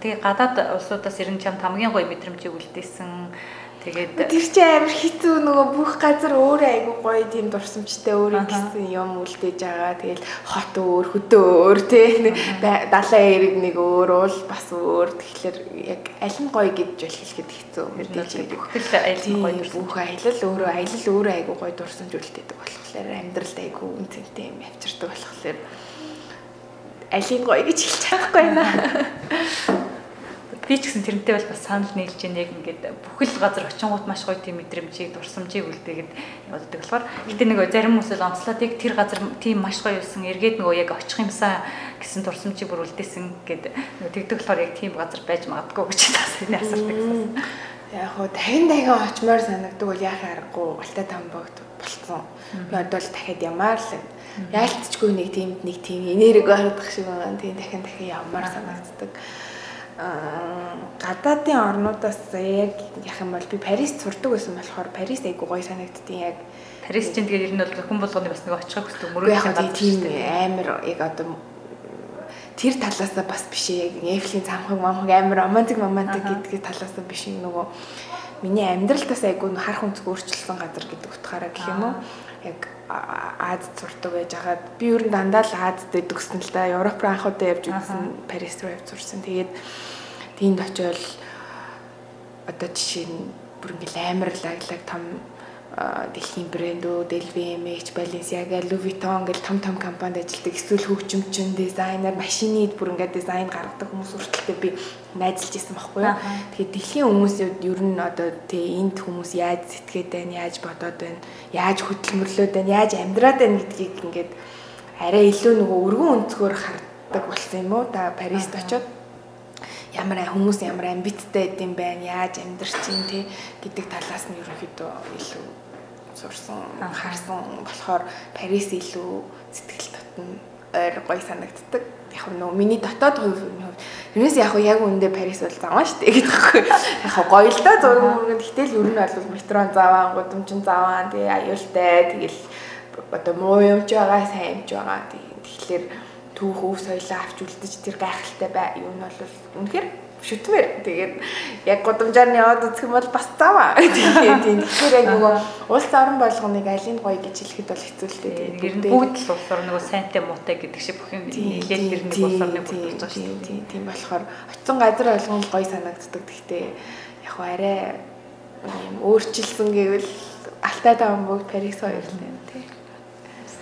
Тэгээ гадаад улсуудаас ирэн чамд хамгийн гоё мэдрэмжийг үлдээсэн Тэгээд тэр чинь амар хэцүү нөгөө бүх газар өөрөө айгүй гоё тийм дурсамжтай өөрөө гэсэн юм үлдээж байгаа. Тэгэл хот өөр, хөдөө өөр тий. Далайн эрэг нэг өөр, уул бас өөр. Тэгэхээр яг аль нь гоё гэж бол хэлэхэд хэцүү мэдээж бүхэл аялал гоё дурсамж. Бүх аялал өөрөө аялал өөрөө айгүй гоё дурсамж үлдээдэг болохоор амьдралд айгүй үнцэнтэй юм авчирдаг болохоор алийг гоё гэж хэлж чадахгүй байна (laughs) би ч гэсэн тэрнтэй бол бас санал нийлж ийн яг ингээд бүхэл газар очингууд маш гоё тийм мэдрэмжийг дурсамжийг үлдээгээд явдаг болохоор гэтээ нэг зарим хүмүүс л онцлоод яг тэр газар тийм маш гоё юусан эргээд нөгөө яг очих юмсан гэсэн дурсамжийг бүр үлдээсэн гэд нөгөө тэгдэг болохоор яг тийм газар байж магадгүй гэж (laughs) бас энэ асардаг гэсэн. Яг хоо дахин дахин очимоор санагддаг бол яхаа аргагүй алтай тамбогт болцсон. Би одоо л дахиад ямаар л яалтчгүй нэг тийм нэг тийм энерги гаргах шиг байгаа. Тийм дахин дахин явмаар санагддаг гадаадын орнуудаас яг яг юм бол би Парист сурдаг байсан болохоор Парис айгу гоё санагдтiin яг Парис чинь тэгээд ер нь бол хүн болгоны бас нэг очихыг хүсдэг мөрөөдлийн газар тийм амар яг одоо тэр талаасаа бас биш яг Эйфелийн цамхаг мамхаг амар романтик романтик гэдгийг талаасаа биш нөгөө миний амьдралтаас айгу харах өнцөг өөрчлөсөн газар гэдэг утгаараа гэх юм уу яг Аз сурдаг байж хагаад би ер нь дандаа л Азад гэсэн л да. Европ руу анх удаа явж үзсэн, Парис руу явж сурсан. Тэгээд тэнд очиод одоо жишээ нь бүр ингээл амар лаглаг том дэлхийн брэндүүд LVMH, Balenciaga, Louis Vuitton гэл том том компанид ажилладаг. Эсвэл хөгжимчин, дизайнер, машины бүр ингээд дизайн гаргадаг хүмүүс хүртэлтэй би найзалж исэн байхгүй юу. Тэгэхээр дэлхийн хүмүүсүүд ер нь одоо тий энд хүмүүс яаж сэтгэхэд байна, яаж бодоод байна, яаж хөдөлмөрлөөд байна, яаж амьдраад байна гэдгийг ингээд арай илүү нөгөө өргөн өнцгөр хардаг болсон юм уу? Та Парист очиод ямар хүмүүс ямар амбицтай гэдэм байна, яаж амьдарч чинь тий гэдэг талаас нь ерөнхийдөө илүү сурсан, харсан болохоор Парис илүү сэтгэл татна ойр гоё санагддаг. Яг нөө миний дотоод хувийн хувьд Юунес яг яг үндэ Парис бол заваа штэ гэдэг байхгүй. Яг гоё л да зураг мөргөнд гэтэл ер нь бол метрон заваа, гудамжин заваа, тэгээ аюултай тэгэл одоо муу юмч байгаа, сайн юмч байгаа. Тэгэхээр түүх өв соёлоо авч үлдэж тэр гайхалтай бай. Юу нь бол үнэхээр шүтмээр тэгээд яг гудамжаар нь яваад үзэх юм бол бас заваа. (laughs) Тэгээд тийм тэгэхээр яг нөгөө улс орон болгоныг алийг гоё гэж хэлэхэд бол хэцүү л дээ. Ер нь бүгд л улс орн нөгөө сайнтай муутай гэдэг шиг бүх юм нийлээд тэр нэг улс орныг бүрдүүлж байгаа шүү дээ. Тийм тийм болохоор очисон газар болгон гоё санагддаг. Гэхдээ яг арай юм өөрчилсөн гэвэл Алтай таван бүгд Парис хоёр л юм тий.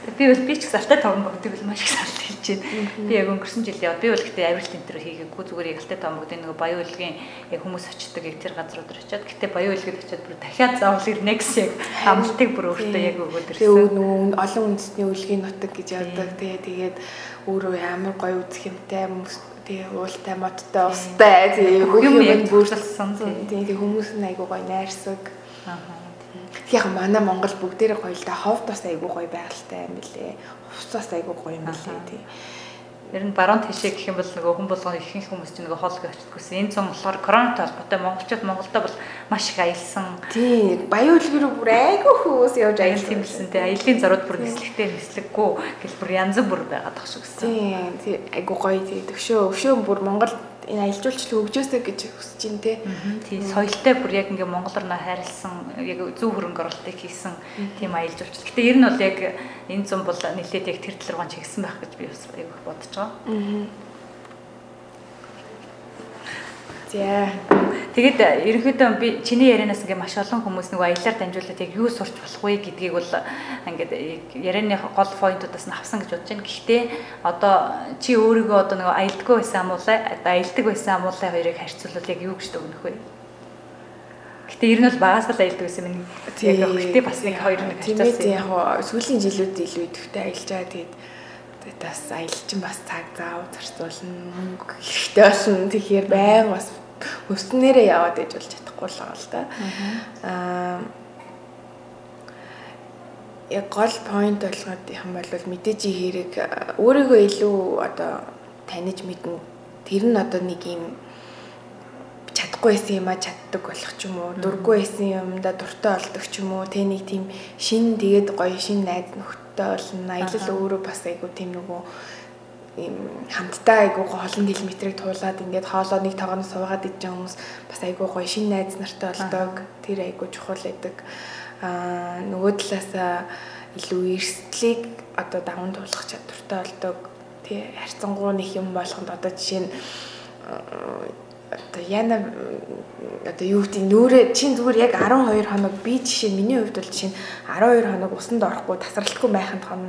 Би бол би ч гэсэн алтай таван бүгдийг бол маш их санал хэлж байна. Би яг өнгөрсөн жил яа би бол гэтээ авирал тентэр хийгээгүй зүгээр яг алтай таван бүгдийн нөгөө баян үлгийн яг хүмүүс очдог яг тэр газрууд очиод гэтээ баян үлгэд очиод бүр дахиад заавал ирнэ гэсэн яг амлалтыг бүр өөртөө яг өгөөд ирсэн. Тэгээ нөгөө олон үндэсний үлгийн нутаг гэж яадаг. Тэгээ тэгээд өөрөө ямар гоё үзэх юмтай тэгээ уултай модтой устай тэгээ бүх юм бүрдүүлсэн. Тэгээ хүмүүс нь айгуу гоё найрсаг. Аа яг манай Монгол бүгдээрээ гоё л да ховд бас айгүй гоё байгальтай юм билээ. Хувц бас айгүй гоё юм билээ тий. Ер нь баруун тишээ гэх юм бол нөгөө хүн болгоно ихэнх хүмүүс чинь нөгөө хоолой очдог гэсэн. Энэ зам болохоор коронавитой холбоотой монголчууд Монголдо бол маш их аялсан. Тийм. Баян үлгэрүү бүр айгүй хүмүүс явж аялсан юмсэн тий. Аялын зарууд бүр нислэгтэй нислэггүй гэл бүр янз бүр байгаад тах шүү гэсэн. Тийм. Тий. Айгүй гоё тий. Төвшөө өвшөө бүр Монгол энэ аялал жуулчлал хөгжөөсэй гэж хүсэж байна те. Тийм соёлтой бүр яг ингээ монголоор нь хайрлсан яг зөв хөрөнгө оруулалтыг хийсэн тийм аялал жуулчлал. Гэтэ ер нь бол яг энэ зам бол нэлээд яг тэр талруугаан чигсэн байх гэж би бас аяг бодож байгаа. Аа. За. Тэгээд ерөнхийдөө би чиний ярианаас ингээ маш олон хүмүүс нөгөө аялаар дамжуулаад яг юу сурч болох вэ гэдгийг бол ингээд ярианы гол поинтуудаас нь авсан гэж бодож байна. Гэхдээ одоо чи өөрийгөө одоо нөгөө аялдаггүй байсан амуулаа, аялдаг байсан амуулаа хоёрыг харьцуулбал яг юу гэж дүгнэх вэ? Гэтэ ер нь бол багаас л аялдаг байсан минь яг гэхдээ бас нэг хоёр нэг харьцуулсан. Тийм яг сүүлийн жилүүд илүү идэвхтэй аялж байгаа тэгээд бас аялал чинь бас цаг зав зарцуулна мөнгө хэрэгтэй болно тэгэхээр байнга бас өснөрөө яваад иж болж чадахгүй л байгаа л да. Аа яг гол point болгоод юм бол мэдээж хэрэг өөрийгөө илүү одоо таних мэднэ. Тэр нь одоо нэг юм чадахгүй байсан юм а чаддаг болох ч юм уу дургүй байсан юмда дуртай болдог ч юм уу тэ нэг тийм шин тэгээд гоё шин найз нөхдөд болно аялал өөрөө бас айгу тийм нөгөө ийм хамтдаа айгуу олон километрийг туулаад ингээд хоолоо нэг тогооноос суугаад байгаа хүмүүс бас айгуу гоё шин найз нартай болдог. Тэр айгуу чухал байдаг. Аа нөгөө талаасаа илүү эрсдлийг одоо даван туулах чадвартай болдог. Тий харьцангуй нэг юм болгонд одоо жишээ нь одоо яна одоо юу гэдэг нөөрэ чин зүгээр яг 12 хоног би жишээ миний хувьд бол жишээ нь 12 хоног усанд орохгүй тасралтгүй байханд хон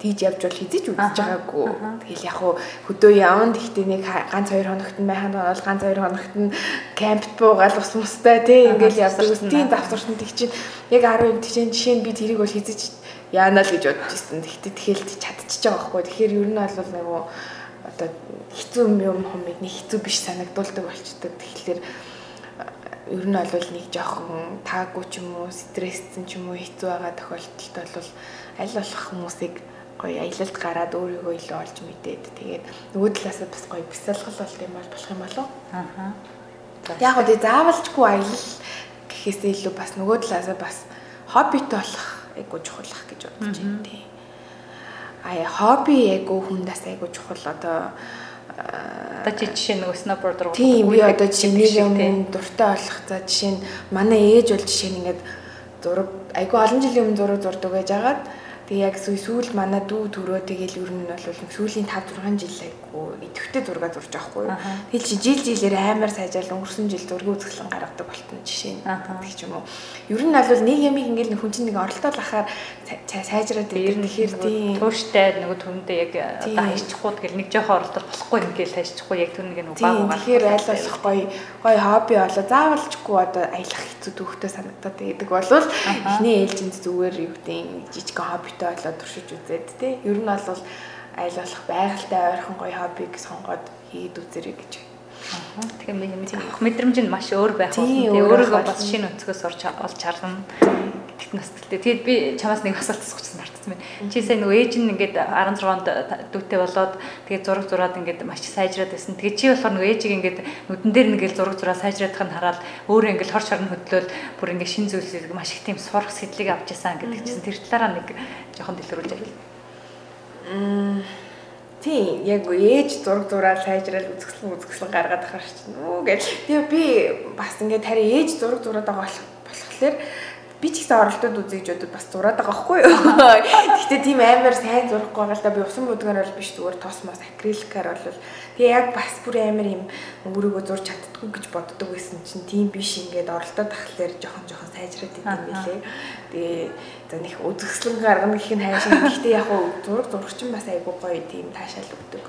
тийж явж бол хизэж үзэж байгаагүй. Тэгэл яг хуу хөдөө яванд ихтэй нэг ганц хоёр хоногт нь байханд бол ганц хоёр хоногт нь кампт буугаал ус мустай тий ингээл явдаг тийм давтарчны тэг чинь яг 10 тийм жишээ нь би тэрийг бол хизэж яана л гэж бодож ирсэн. Тэгтээ тэгэл чадчихж байгаа байхгүй. Тэгэхээр ер нь бол нөгөө одоо хэцүү юм хомыг нэг хэцүү биш санагдуулдаг болчдөг. Тэгэхээр ер нь бол нэг жоохон таагүй ч юм уу стрессцэн ч юм уу хэцүү байгаа тохиолдолд бол аль болох хүмүүсийг гоё аялалд гараад өөрийгөө илүү олж мэдээд тэгээд нөгөө талаас бас гоё бясалгал болт юм бол болох юм болов. Аа. Яг үгүй заавалжгүй аялал гэхээсээ илүү бас нөгөө талаас бас хоббитой болох айгуу чухалах гэж бодож байна тий. Аа хобби айгуу хүндээс айгуу чухал одоо одоо чи жишээ нэг сноубордер тийм би одоо жишээ нэг юм дуртай болох за жишээ нь манай ээж бол жишээ нь ингээд зураг айгуу олон жилийн өмнө зураг зурдаг байж агаад Тэгээ яг сүүл манай дүү төрөө тэгэл ер нь бол сүүлийн 5 6 жил айгу идэвхтэй зураг зурж байгаа хгүй. Тэгэл чи жил жилээр амар сайжаал өнгөрсөн жил зураг үзэсгэлэн гаргадаг болтон жишээ нь гэх юм уу. Ер нь бол нэг ямиг ингээл хүн чинь нэг оролдоод ахаар сайжраад ер нь тэгэхээр тийм тууштай нөгөө төрөндөө яг одоо хайчихгүй тэгэл нэг жоохон оролдол болохгүй ингээл хайчихгүй яг тэр нэг нэг баг байгаа. Тэгэхээр айл болох гоё гоё хобби болоо заавалчгүй одоо аялах хэцүү төвхтэй санагдаад байдаг болвол эхний ээлжинд зүгээр юу гэдэг жижиг хобби хоббитой болоод туршиж үзээд тий. Ер нь бол айл болох байгальтай ойрхон гоё хоббиг сонгоод хийд үзэрэй гэж. Аа. Тэгэхээр би юм авах мэдрэмж нь маш өөр байх болно. Тэгээ өөрийгөө бас шинэ өнцгөөс орж олж харна гэдэгт насталтай. Тэгээд би чамаас нэг асуулт асуучихсан хартсан байна. Чи сая нөгөө ээж нь ингээд 16-нд дүүтэй болоод тэгээд зураг зураад ингээд маш сайжраад байсан. Тэгээд чи болохоор нөгөө ээжийг ингээд нүдэн дээр нэгээл зураг зураа сайжраадах нь хараад өөрөө ингээд хор шорн хөдлөөл бүр ингээд шин зүйлсийг маш их тийм сурах сэтлийг авч ясан гэдэг чинь тэр талаараа нэг жоохон дэлгэрүүлж авъя. Мм Тийм яг ээж зураг зураад сайжрал үзэсгэлэн үзэсгэлэн гаргаад ахаар чинь үү гэж. Тэгээ би бас ингээд харин ээж зураг зураад байгаа болохоор би ч гэсэн оролдоод үзье гэж бодод бас зураад байгаа байхгүй юу. (laughs) Гэхдээ тийм амар сайн зурахгүй байгаа л да би усан будгаар бол биш зүгээр тос мос акриликаар бол тэгээ яг бас бүр амар юм өөрийгөө зурж чаддгүй гэж боддог байсан чинь тийм биш ингээд оролдоод тахлаар жоохон жоохон сайжраад идэв юм билээ. Тэгээ за нэг үзэсгэлэн гаргана гэх нь хайшаа. Гэхдээ яг уу зураг зурагч бас айгуу гоё тийм таашаал өгдөг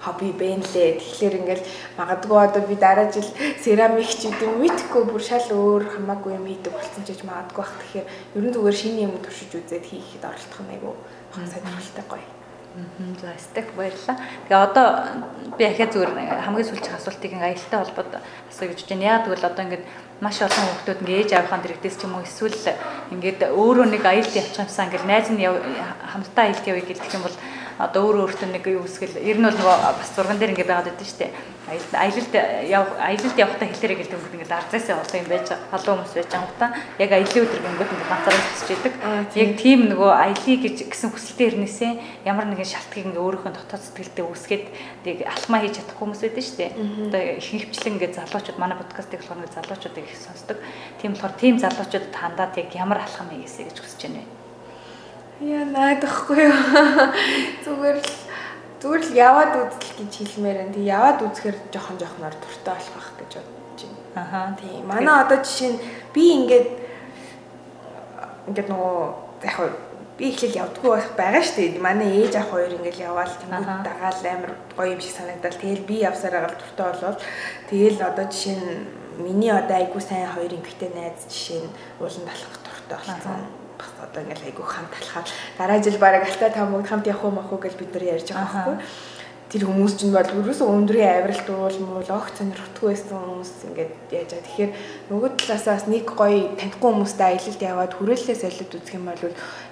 хобби бэ нэлээ. Тэгэхээр ингээл магадгүй одоо би дараа жил церамик ч гэдэг мэдхгүй бүр шал өөр хамаагүй юм хийдэг болсон ч гэж магадгүй бах. Тэгэхээр ерөн зүгээр шинэ юм туршиж үзээд хийхэд оролдох нь айгүй сонирхолтой гоё. За стек баярлаа. Тэгээ одоо би ахаа зүгээр хамгийн сүүлчийн асуултыг аялалтай холбоод асууя гэж байна. Яг тэгвэл одоо ингээд маш олон хүмүүс ингээд ээж авахын дэрэгдээс ч юм уу эсвэл ингээд өөрөө нэг аялалд явчихсан ингээд найз нь хамтдаа аялалд явъя гэдэг юм бол одоо өөрөө өөртөө нэг юу үсгэл ер нь бол нөгөө бас зурган дээр ингээд байгаад байдаг шүү дээ. Аялалд явах аялалд явахдаа хэлээрэй гэдэг юм ингээд арзаасаа олон юм байж халуун хүмүүс байж байгаа та яг аялын өдөр гингүүд ингээд ганцаараа тасч идэг. Яг тийм нөгөө аялыг гэж гэсэн хүсэлтэй ирнэсээ ямар нэгэн шалтгаыг ингээд өөрийнхөө дотоод сэтгэлдээ үүсгээд тийг алхмаа хийж чадахгүй хүмүүс байдаг шүү дээ. Одоо их хөвчлэн ингээд залуучууд манай подкастыг болохоор залуучуудыг их сонсдог. Тийм болохоор тийм залуучуудад хандаад яг ямар алхам хийгээсэй гэж хүсэж байна вэ? Яа наадахгүй юу. (laughs) Зүгээр л зүгээр л яваад үзэл гэж хэлмээр энэ. Тэг яваад үзэхээр жоохон жоохноор дуртай болох байх гэж бодож байна. Аха. Тийм. Манай одоо жишээ нь би ингээд ингээд нөгөө яг би ихлэл явдггүй байх байгаа шүү дээ. Манай ээж ах хоёр ингээл яваал тэнгууд дагаал амар гоё юм шиг санагдал. Тэгэл би явсаар агаал дуртай болвол тэгэл одоо жишээ нь миний одоо айгуу сайн хоёр эмэгтэй найз жишээ нь уулан талах дуртай болсон бас одоо ингээл айгу хамт талахаар дараа жил бараг алтай таамаг хамт явах уу мах уу гэж бид нар ярьж байгаа байхгүй. Тэр хүмүүс чинь бол өрөөсөө өндрийн авиралт уул муу логц сонирхтгүй байсан хүмүүс ингээд яаж байгаа. Тэгэхээр нөгөө талаасаа бас нэг гоё танихгүй хүмүүстэй аялалд яваад хүрээлэлээ солиод үзэх юм бол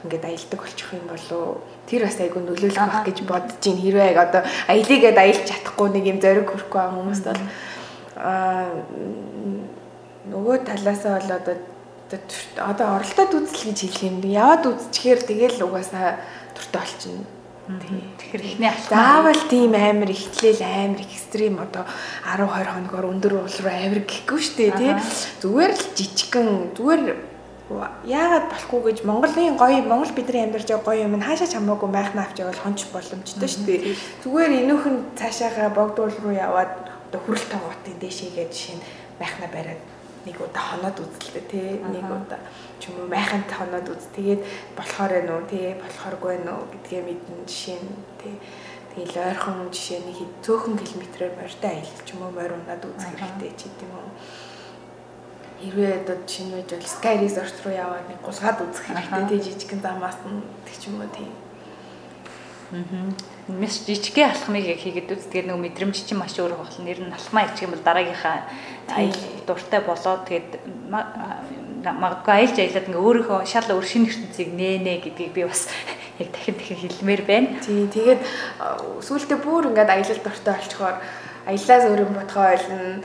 ингээд аялдаг болчих юм болоо тэр бас айгүй нөлөөлөх байх гэж бодож чинь хэрвээ яг одоо аялыгээд аялж чадахгүй нэг юм зориг хүрхгүй байгаа хүмүүст бол аа нөгөө талаасаа бол одоо одоо оролдоод үзэл гэж хэлэх юм. Яваад үзчихээр тэгэл угаасаа туртай болчихно. Тэгэхээр ихний алхам. Заавал тийм амар ихтлэл амар экстрим одоо 10 20 хоногор өндөр уул руу амар гэхгүй шүү дээ тий. Зүгээр л жижигхэн зүгээр яагаад болохгүй гэж Монголын гоё Монгол бидний амьдарч байгаа гоё юм хаашаа чамаагүй майхна авч явал хонч боломжтой шүү дээ. Зүгээр энүүхэн цаашаага богдуул руу яваад одоо хүрэл тоогоотын дэшегээд жишээ нь майхна бариад нэг удаа хоноод үзлээ тий нэг удаа ч юм уу майхантай хоноод үз. Тэгээд болохоор ээ нөө тий болохооргүй нөө гэдгээ мэдэн жишээ нь тий тэгэл ойрхон жишээ нэг цөөхөн километрээр морьтой аялал ч юм уу морь унаад үзэх хэрэгтэй ч гэдэм юм хэрвээ одоо нь байж бол Sky Resort руу яваад нэг гулгаад үзэх хэрэгтэй тий жижигхэн замаас нь тэг ч юм уу тий Аа. Мэс жижигхэн алхмыг яг хийгээд үз. Тэгээд нөгөө мэдрэмж чинь маш өөр болно. Нэр нь алхмаа хийчих юм бол дараагийнхаа аял дуртай болоод тэгээд магадгүй аялж аялаад ингээ өөрийнхөө шал өөр шинэ ертөнцийг нээнэ гэдгийг би бас (laughs) яг дахин дахин хэлмээр байна. Тий, тэгээд сүүлдээ бүр ингээд аялал дуртай болчихоор аяллаас өөрөө бодхоо ойлно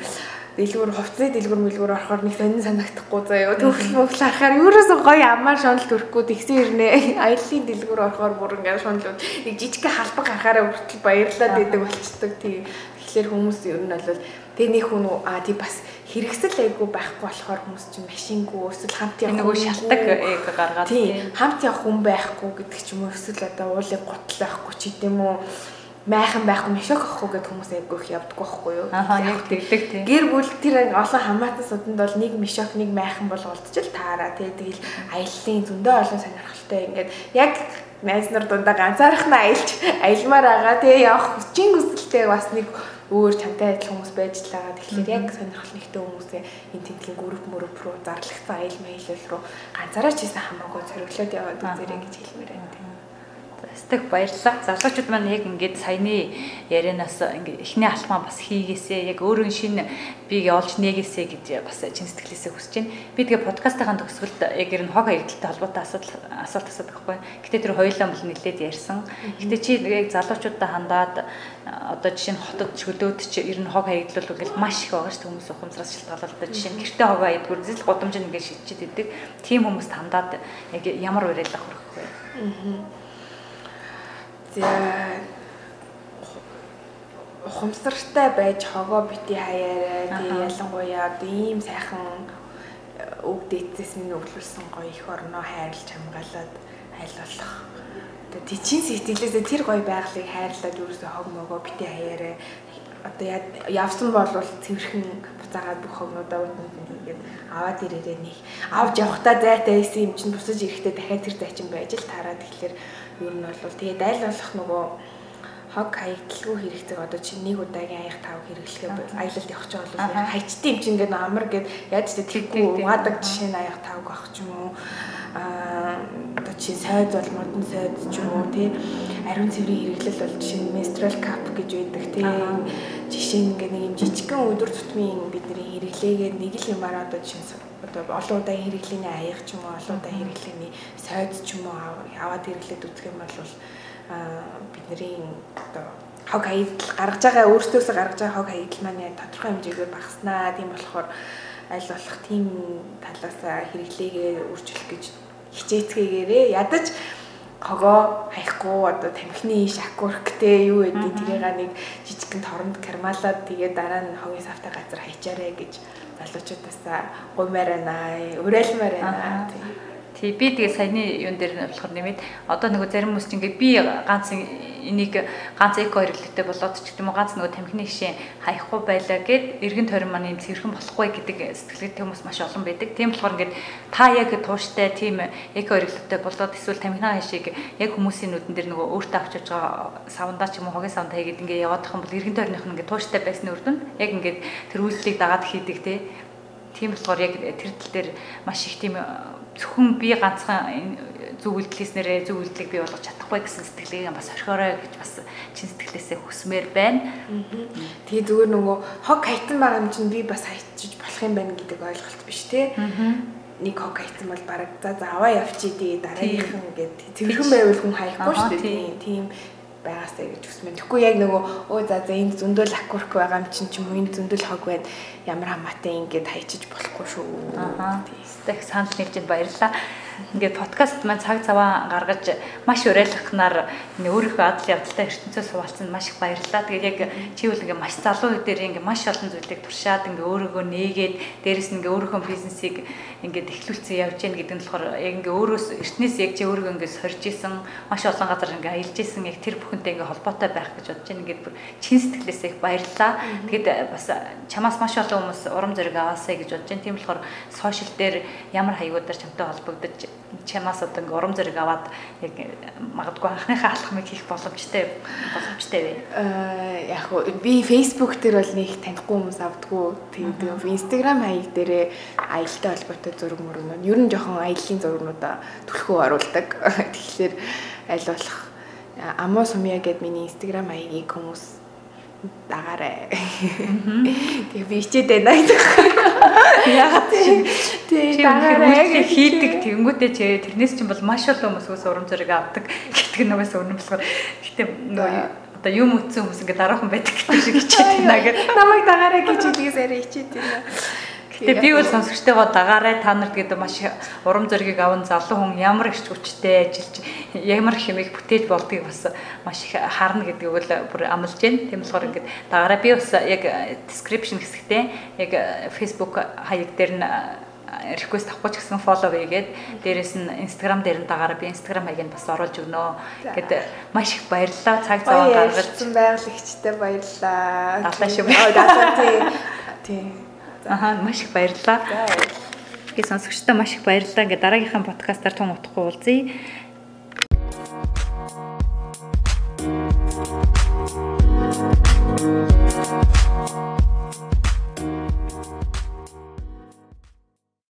дэлгүүр хувцсны дэлгүүр мэлгүүр орохоор нэг сонин санагдахгүй заяа. Төвхөл мөвхөл харахаар ерөөсөө гоё амар шонл төрөхгүй тэгсэн ирнэ. (laughs) Аяллаа дэлгүүр орохоор бүр ингээд шонлууд нэг жижиг халбаг харахаараа хүртэл баярлаад идэг болчдөг. Тийм. Тэгэхээр хүмүүс ер нь бол тэг нэг хүн аа тий бас хэрэгсэл айгу байхгүй болохоор хүмүүс чинь машингүй эсвэл хамт явах нөгөө шалтак гаргаад тий хамт явах хүн байхгүй гэдэг ч юм уу эсвэл одоо уулыг гутал байхгүй ч гэдэм үү майхан байхгүй мишок ахгүй гэдэг хүмүүс айгүй их явдаг байхгүй юу. Аа яг тэгдэг тийм. Гэр бүл тэр олон хамаатан суданд бол нэг мишок нэг майхан бол уулзч л таараа тий тэгэл аяллаа зөндөө олон сонирхолтой ингээд яг найз нар дундаа ганцаархнаа аялж аялмаар байгаа тий явах хүчин хүсэлтэй бас нэг өөр чамтай адилхан хүмүүс байж л байгаа. Тэгэхээр яг сонирхол нэгтэй хүмүүсээ энэ тентгийн групп мөрөв рүү зарлагдсан аял маялал руу ганцаараа ч хийсэн хамаагүй зориглоод яваад үзэрэй гэж хэлмээр байна. Стек баярлалаа. Залуучууд маань яг ингээд саяны ярианаас ингээд эхний алхмаа бас хийгээсээ яг өөрөө шинэ бийг олж нээгээсээ гэж бас чин сэтгэлээсээ хүсэж байна. Би тэгээ подкастын төгсгөлд яг ер нь хог хаягдaltaй холбоотой асуудал асуулт асуудаг байхгүй. Гэтэ тэр хоёулаа бол нэлээд ярьсан. Гэтэ чи яг залуучуудаа хандаад одоо жишээ нь хотод чөлөөд чи ер нь хог хаягдлал гэл маш их байгаа шүү хүмүүс ухамсараас шалтгаалаад жишээ нь гэрте хог хаягдгүй зэл гудамж ингээд шидчихэд идэг. Тим хүмүүст хандаад яг ямар уриалга хүрэх вэ? Аа За ухамсартай байж хогоо бити хаяарай. Тэгээ ялангуяа одоо ийм сайхан үг дээдсээс минь өглүүлсэн гоё их орноо хайрлж хамгаалаад айлуулах. Одоо тийчин сэтгэлээсээ тэр гоё байгалыг хайрлаад ерөөсөө хог могоо бити хаяарай. Одоо явсан бол цэвэрхэн буцаагаад бүх хогнуудаа үдэнд ингээд аваад ирээрээ нэг авч явахдаа зайтай байсан юм чинь бусаж ирэхдээ дахиад тэр зайчин байж л таараад тэгэхээр ер нь бол тэгээд айл болох нөгөө хог хаягдлгүй хэрэгцээг одоо чи нэг удаагийн аяг тав хэрэглэхээ аялалд явах ч бол хайчтай юм чинь ингээд амар гэд яаж ч тэггүй угаадаг жишээ нь аяг тавг авах ч юм уу. Аа одоо чи сойд бол модон сойд ч юм уу тий ариун цэврийн хэрэглэл бол жишээ нь menstrual cup гэж байдаг тий жишээ нь ингээд нэг юм жижигхэн өдөр тутмын бидний хэрэглээгээд нэг л юмараа одоо жишээ одоо олон удаа хэрэглээний аяг ч юм уу олон удаа хэрэглээний сойд ч юм уу аваад хэрэглээд үзэх юм бол бидний одоо хог хаягдл гаргаж байгаа өөртөөсөө гаргаж байгаа хог хаягдл маань тодорхой хэмжээгээр багаснаа. Тийм болохоор аль болох тийм талаас хэрэглээгээ үржүүлэх гэж хичээцгээгээрээ ядаж хогоо хаяхгүй одоо тамхины шакурктэй юу гэдэг тэрийг нэг жижигхэн торонд кармалаад тэгээ дараа нь хогийн савтай газар хайчаарэ гэж залуучуудаас гумаар байна уриалмаар байна тийм Тий би тэгээ саяны юун дээр нь болохоор нэмээд одоо нөгөө зарим хүмүүс чинь ингээд би ганц энийг ганц эко хэрэглэтэй болоод ч гэдэг юм уу ганц нөгөө тамхины хишээ хаяхгүй байлаа гэд эргэн тойрон маань юм цэвэрхэн болохгүй гэдэг сэтгэлгээтэй хүмүүс маш олон байдаг. Тийм болохоор ингээд та яг тууштай тийм эко хэрэглэтэй болоод эсвэл тамхины хишээг яг хүмүүсийн нүдэн дээр нөгөө өөртөө авч явж байгаа савндаа ч юм уу хогийн савндаа хийгээд ингээд яваад тахын бол эргэн тойрных нь ингээд тууштай байсны үр дүнд яг ингээд тэр үйлдэлийг дагаад хийдэг тийм болохоор яг тэр тал дээр маш их тийм зөвхөн би ганцхан зөв үйлдэлээснээрээ зөв үйлдэлийг бий болгож чадахгүй гэсэн сэтгэлийг бас орхиорой гэж бас чин сэтгэлээсээ хүсмээр байна. Тэгээ зүгээр нөгөө хог хайтан байгаа юм чинь би бас хайчиж болох юм байна гэдэг ойлголт биш те. Нэг хог хайтан бол бараг за за аваа явчих дээ дараагийнхан гэдэг цэвэрхэн байвал хүн хаяхгүй шүү дээ. Тийм байгаасаа гэж хүсмэн. Тэгэхгүй яг нөгөө өө за за энд зөндөл акурк байгаа юм чинь ч юм уу энэ зөндөл хог байна. Ямар хамаатай ингэж хайчиж болохгүй шүү. Аа. Тэгэх санал нэгжид баярлалаа ингээд подкаст маань цаг цаваа гаргаж маш уриалгахнаар өөрийнхөө адал явдалтай ертөнцөөс хуваалцсан маш их баярлалаа. Тэгээд яг чи үл ингээд маш залуу үе дээр ингээд маш олон зүйлийг туршаад ингээд өөрийгөө нээгээд дээрэс нь ингээд өөрийнхөө бизнесийг ингээд эхлүүлсэн явж гин гэдэг нь болохоор яг ингээд өөрөөс эртнээс яг чи өөрийгөө ингээд сорж исэн маш олон газар ингээд аялж исэн яг тэр бүхэнтэй ингээд холбоотой байх гэж бодож байна. Ингээд бүр чин сэтгэлээсээ их баярлалаа. Тэгээд бас чамаас маш олон хүмүүс урам зориг аваасаа гэж бодож байна. Тийм болохоор сошиал дээр ямар хаягуудаар чамтай холбогдож чамаас одоо ингээ урам зориг аваад яг магадгүй анхныхаа алхмыг хийх боломжтой боломжтой вэ? Аа яг уу би Facebook дээр бол нэг танихгүй хүмүүс авдггүй. Тэгээд Instagram хаяг дээрээ аялалтай холбоотой зураг мөрөнө. Ер нь жоохон аяллаа зургнуудаа түлхүү оруулдаг. (laughs) Тэгэхээр аль болох Амо сумья гэд миний Instagram хаягийг хүмүүс дагаарай. Тэгээ би хичээд байна гэдэг. Яагаад тий дагаарай хийдэг тэнгүүтээ чи тэрнээс чинь бол маш олон хүмүүс урам зориг авдаг гэдэг нөгөөс өмнө болохоор гэтээ одоо юм үтсэн хүмүүс ингээ дараахан байдаг гэдэг шиг (laughs) хичээд байна гэдэг. Намайг дагаарай гэж хэлгээс арай хичээд байна. Тэгээ би бол сонсогчтойгоо дагаарай та нарт гэдэг маш урам зоригийг аван залуу хүн ямар их хүчтэй ажиллаж ямар хэмээх бүтээж болдгийг бас маш их харна гэдгийг бол бүр амлаж байна. Тийм болохоор ингээд дагаарай би бас яг description хэсэгтээ яг Facebook хаяг дээр нь request авахгүй ч гэсэн follow хийгээд дээрэс нь Instagram дээр нь дагаараа би Instagram хаягийг бас оруулж өгнө. Гэт маш их баярлалаа. Цаг зав гаргаж байгалагчтай баярлалаа. Дадлаа шүү. Дадлаа тий. Тий. Аха маш их баярлалаа. Гээ сонсогчдоо маш их баярлалаа. Ингээ дараагийнхаа подкастаар тун утгагүй уулзъя.